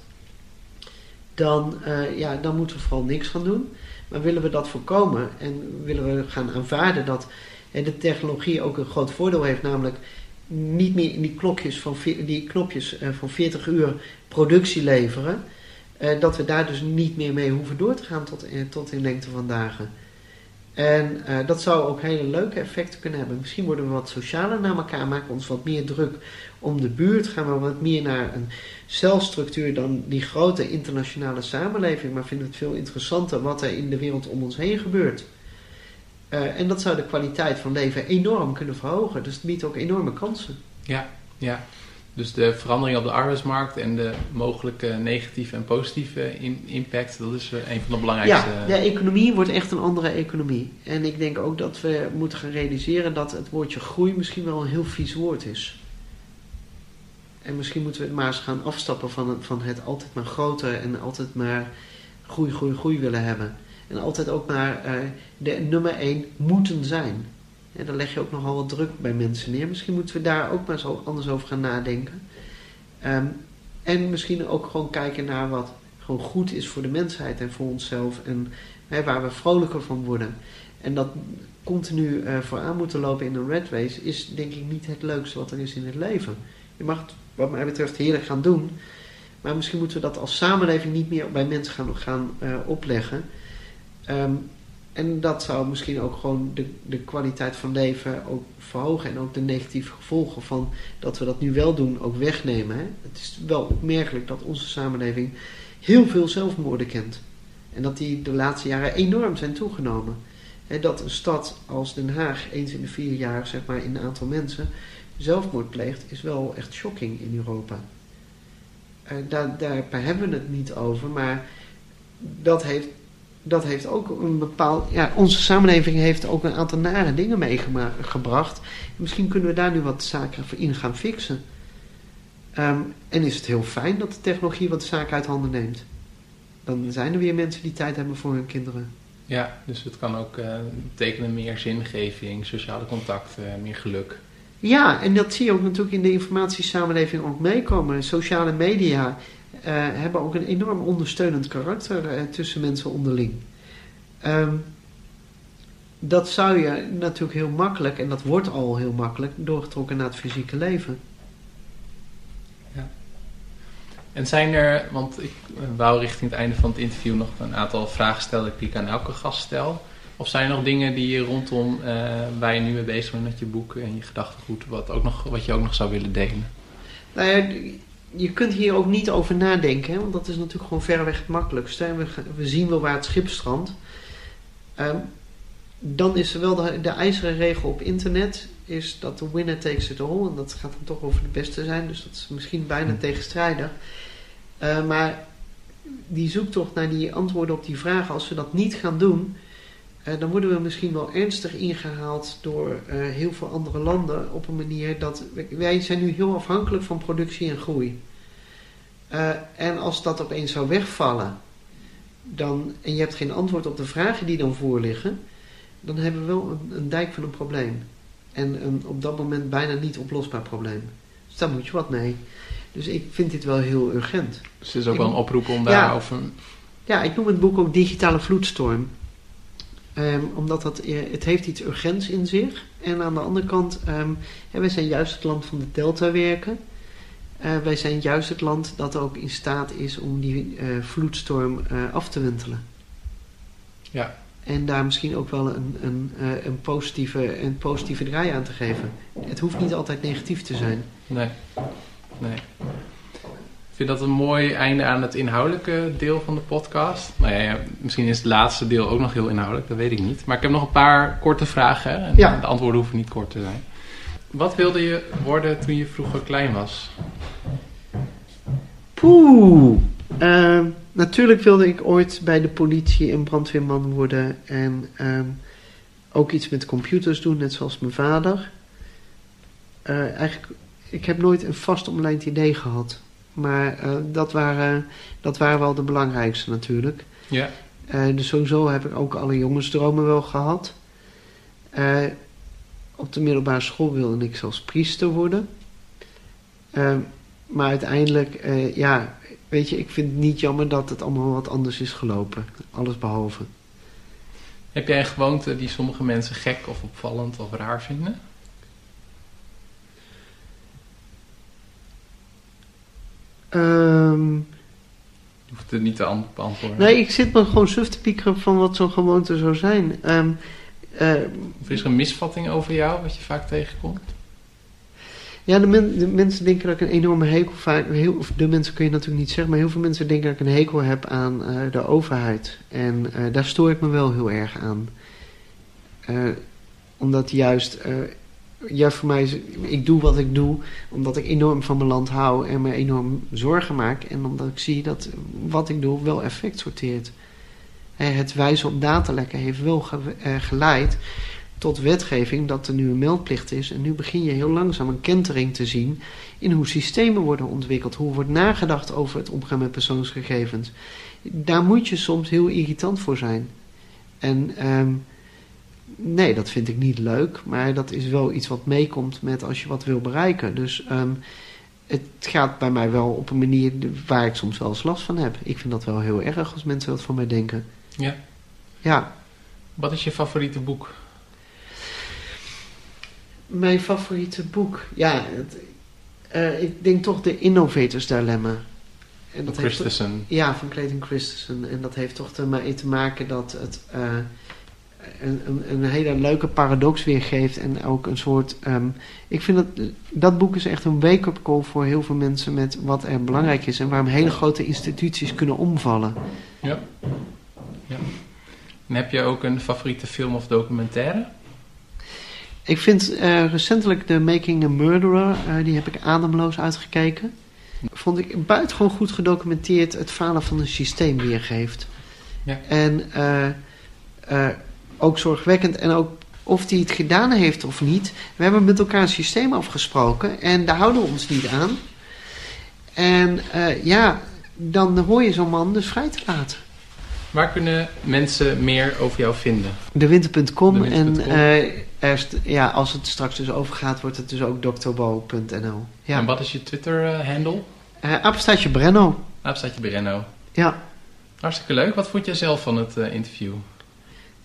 Dan, uh, ja, dan moeten we vooral niks gaan doen. Maar willen we dat voorkomen en willen we gaan aanvaarden dat hè, de technologie ook een groot voordeel heeft, namelijk niet meer in die klokjes van, die knopjes uh, van 40 uur productie leveren. Dat we daar dus niet meer mee hoeven door te gaan tot, tot in lengte van dagen. En uh, dat zou ook hele leuke effecten kunnen hebben. Misschien worden we wat socialer naar elkaar, maken ons wat meer druk om de buurt, gaan we wat meer naar een celstructuur dan die grote internationale samenleving, maar vinden we het veel interessanter wat er in de wereld om ons heen gebeurt. Uh, en dat zou de kwaliteit van leven enorm kunnen verhogen. Dus het biedt ook enorme kansen. Ja, ja. Dus de verandering op de arbeidsmarkt en de mogelijke negatieve en positieve impact, dat is eh, een van de belangrijkste. Ja, de economie wordt echt een andere economie. En ik denk ook dat we moeten gaan realiseren dat het woordje groei misschien wel een heel vies woord is. En misschien moeten we het maar eens gaan afstappen van van het altijd maar groter en altijd maar groei, groei, groei willen hebben. En altijd ook maar uh, de nummer één moeten zijn. En daar leg je ook nogal wat druk bij mensen neer. Misschien moeten we daar ook maar zo anders over gaan nadenken. Um, en misschien ook gewoon kijken naar wat gewoon goed is voor de mensheid en voor onszelf. En hè, waar we vrolijker van worden. En dat continu uh, vooraan moeten lopen in een red race is denk ik niet het leukste wat er is in het leven. Je mag het wat mij betreft heerlijk gaan doen. Maar misschien moeten we dat als samenleving niet meer bij mensen gaan, gaan uh, opleggen. Um, En dat zou misschien ook gewoon de, de kwaliteit van leven ook verhogen. En ook de negatieve gevolgen van dat we dat nu wel doen ook wegnemen. Hè? Het is wel opmerkelijk dat onze samenleving heel veel zelfmoorden kent. En dat die de laatste jaren enorm zijn toegenomen. Dat een stad als Den Haag eens in de vier jaar, zeg maar, in een aantal mensen zelfmoord pleegt, is wel echt shocking in Europa. Daar, daar hebben we het niet over, maar dat heeft dat heeft ook een bepaald. Ja, onze samenleving heeft ook een aantal nare dingen meegebracht. Misschien kunnen we daar nu wat zaken voor in gaan fixen. Ehm, en is het heel fijn dat de technologie wat zaak uit handen neemt. Dan zijn er weer mensen die tijd hebben voor hun kinderen. Ja, dus het kan ook uh, betekenen meer zingeving, sociale contacten, meer geluk. Ja, en dat zie je ook natuurlijk in de informatiesamenleving ook meekomen. Sociale media hebben ook een enorm ondersteunend karakter uh, tussen mensen onderling. Um, dat zou je natuurlijk heel makkelijk, en dat wordt al heel makkelijk, doorgetrokken naar het fysieke leven. Ja. En zijn er, want ik wou richting het einde van het interview nog een aantal vragen stellen die ik aan elke gast stel. Of zijn er nog dingen die je rondom uh, waar je nu mee bezig bent met je boek en je gedachtegoed, wat, ook nog, wat je ook nog zou willen delen? Nou ja, je kunt hier ook niet over nadenken, hè, want dat is natuurlijk gewoon verreweg het makkelijkste. We, we zien wel waar het schip strandt. Um, dan is er wel de, de ijzeren regel op internet, is dat de winner takes it all. En dat gaat dan toch over de beste zijn, dus dat is misschien bijna hm. tegenstrijdig. Uh, maar die zoektocht naar die antwoorden op die vragen, als we dat niet gaan doen, dan worden we misschien wel ernstig ingehaald door uh, heel veel andere landen op een manier dat wij zijn nu heel afhankelijk van productie en groei. Uh, en als dat opeens zou wegvallen, dan, en je hebt geen antwoord op de vragen die dan voor liggen, dan hebben we wel een, een dijk van een probleem. En een op dat moment bijna niet oplosbaar probleem. Dus daar moet je wat mee. Dus ik vind dit wel heel urgent. Dus het is ook ik, wel een oproep om daarover... Ja, ik noem het boek ook Digitale Vloedstorm. Um, omdat dat, eh, het heeft iets urgents in zich. En aan de andere kant, um, ja, wij zijn juist het land van de deltawerken. Uh, wij zijn juist het land dat ook in staat is om die uh, vloedstorm af te wentelen. Ja. En daar misschien ook wel een, een, een, positieve, een positieve draai aan te geven. Het hoeft niet altijd negatief te zijn. Nee. Nee. Ik vind dat een mooi einde aan het inhoudelijke deel van de podcast. Nou ja, misschien is het laatste deel ook nog heel inhoudelijk, dat weet ik niet. Maar ik heb nog een paar korte vragen. En ja. de antwoorden hoeven niet kort te zijn. Wat wilde je worden toen je vroeger klein was? Poeh. Uh, natuurlijk wilde ik ooit bij de politie een brandweerman worden. En uh, ook iets met computers doen, net zoals mijn vader. Uh, eigenlijk, ik heb nooit een vast omlijnd idee gehad. Maar uh, dat, waren, dat waren wel de belangrijkste natuurlijk. Ja. Uh, dus sowieso heb ik ook alle jongensdromen wel gehad. Uh, op de middelbare school wilde ik zelfs priester worden. maar uiteindelijk, ja, weet je, ik vind het niet jammer dat het allemaal wat anders is gelopen. Alles behalve. Heb jij een gewoonte die sommige mensen gek of opvallend of raar vinden? Um, je hoeft het niet te beantwoorden. Nee, ik zit me gewoon suf te piekeren van wat zo'n gewoonte zou zijn. Um, uh, of is er een misvatting over jou, wat je vaak tegenkomt? Ja, de, men, de mensen denken dat ik een enorme hekel vaak... Heel, of de mensen kun je natuurlijk niet zeggen... maar heel veel mensen denken dat ik een hekel heb aan uh, de overheid. En uh, daar stoor ik me wel heel erg aan. omdat juist ja, voor mij is ik doe wat ik doe omdat ik enorm van mijn land hou en me enorm zorgen maak. En omdat ik zie dat wat ik doe wel effect sorteert. Het wijzen op datalekken heeft wel eh, geleid tot wetgeving dat er nu een meldplicht is. En nu begin je heel langzaam een kentering te zien in hoe systemen worden ontwikkeld. Hoe wordt nagedacht over het omgaan met persoonsgegevens. Daar moet je soms heel irritant voor zijn. En... Um, nee, dat vind ik niet leuk. Maar dat is wel iets wat meekomt met als je wat wil bereiken. Dus um, het gaat bij mij wel op een manier waar ik soms wel eens last van heb. Ik vind dat wel heel erg als mensen dat van mij denken. Ja. Ja. Wat is je favoriete boek? Mijn favoriete boek? Ja, het, uh, ik denk toch de Innovators Dilemma. En dat Christensen. ja, van Clayton Christensen. En dat heeft toch ermee te maken dat het... Uh, een, een, een, hele leuke paradox weergeeft. En ook een soort. Um, ik vind dat dat boek is echt een wake-up call voor heel veel mensen met wat er belangrijk is en waarom hele grote instituties kunnen omvallen. Ja. ja. En heb je ook een favoriete film of documentaire? Ik vind uh, recentelijk The Making a Murderer, uh, die heb ik ademloos uitgekeken. Vond ik buitengewoon goed gedocumenteerd het falen van een systeem weergeeft. Ja. En uh, ook zorgwekkend en ook of hij het gedaan heeft of niet. We hebben met elkaar een systeem afgesproken en daar houden we ons niet aan. En ja, dan hoor je zo'n man dus vrij te laten. Waar kunnen mensen meer over jou vinden? Dewinter.com en uh, ja, als het straks dus overgaat, wordt het dus ook drbo.nl. Ja. En wat is je Twitter-handle? Uh, uh, Brenno. Apenstaatje Brenno. Ja. Hartstikke leuk. Wat vond jij zelf van het interview?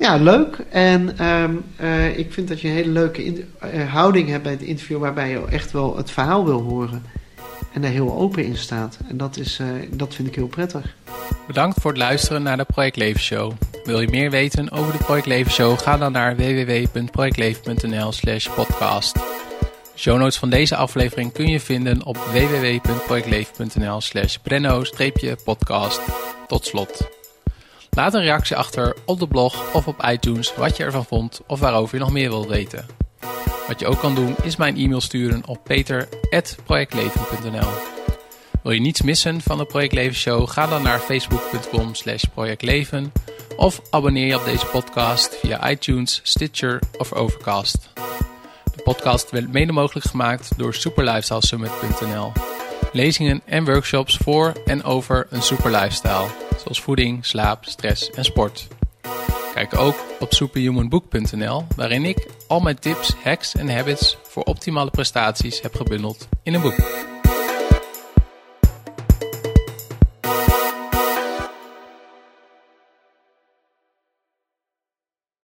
Ja, leuk. En um, uh, ik vind dat je een hele leuke uh, houding hebt bij het interview, waarbij je echt wel het verhaal wil horen. En daar heel open in staat. En dat, is, uh, dat vind ik heel prettig. Bedankt voor het luisteren naar de Project Leven Show. Wil je meer weten over de Project Leven Show? Ga dan naar www.projectleven.nl slash podcast. Show notes van deze aflevering kun je vinden op www.projectleven.nl slash brenno-podcast. Tot slot. Laat een reactie achter op de blog of op iTunes wat je ervan vond of waarover je nog meer wilt weten. Wat je ook kan doen is mijn e-mail sturen op peter.projectleven.nl Wil je niets missen van de Project Leven Show? Ga dan naar facebook.com slash projectleven of abonneer je op deze podcast via iTunes, Stitcher of Overcast. De podcast werd mede mogelijk gemaakt door superlifestylesummit.nl Lezingen en workshops voor en over een super lifestyle, zoals voeding, slaap, stress en sport. Kijk ook op superhumanbook.nl, waarin ik al mijn tips, hacks en habits voor optimale prestaties heb gebundeld in een boek.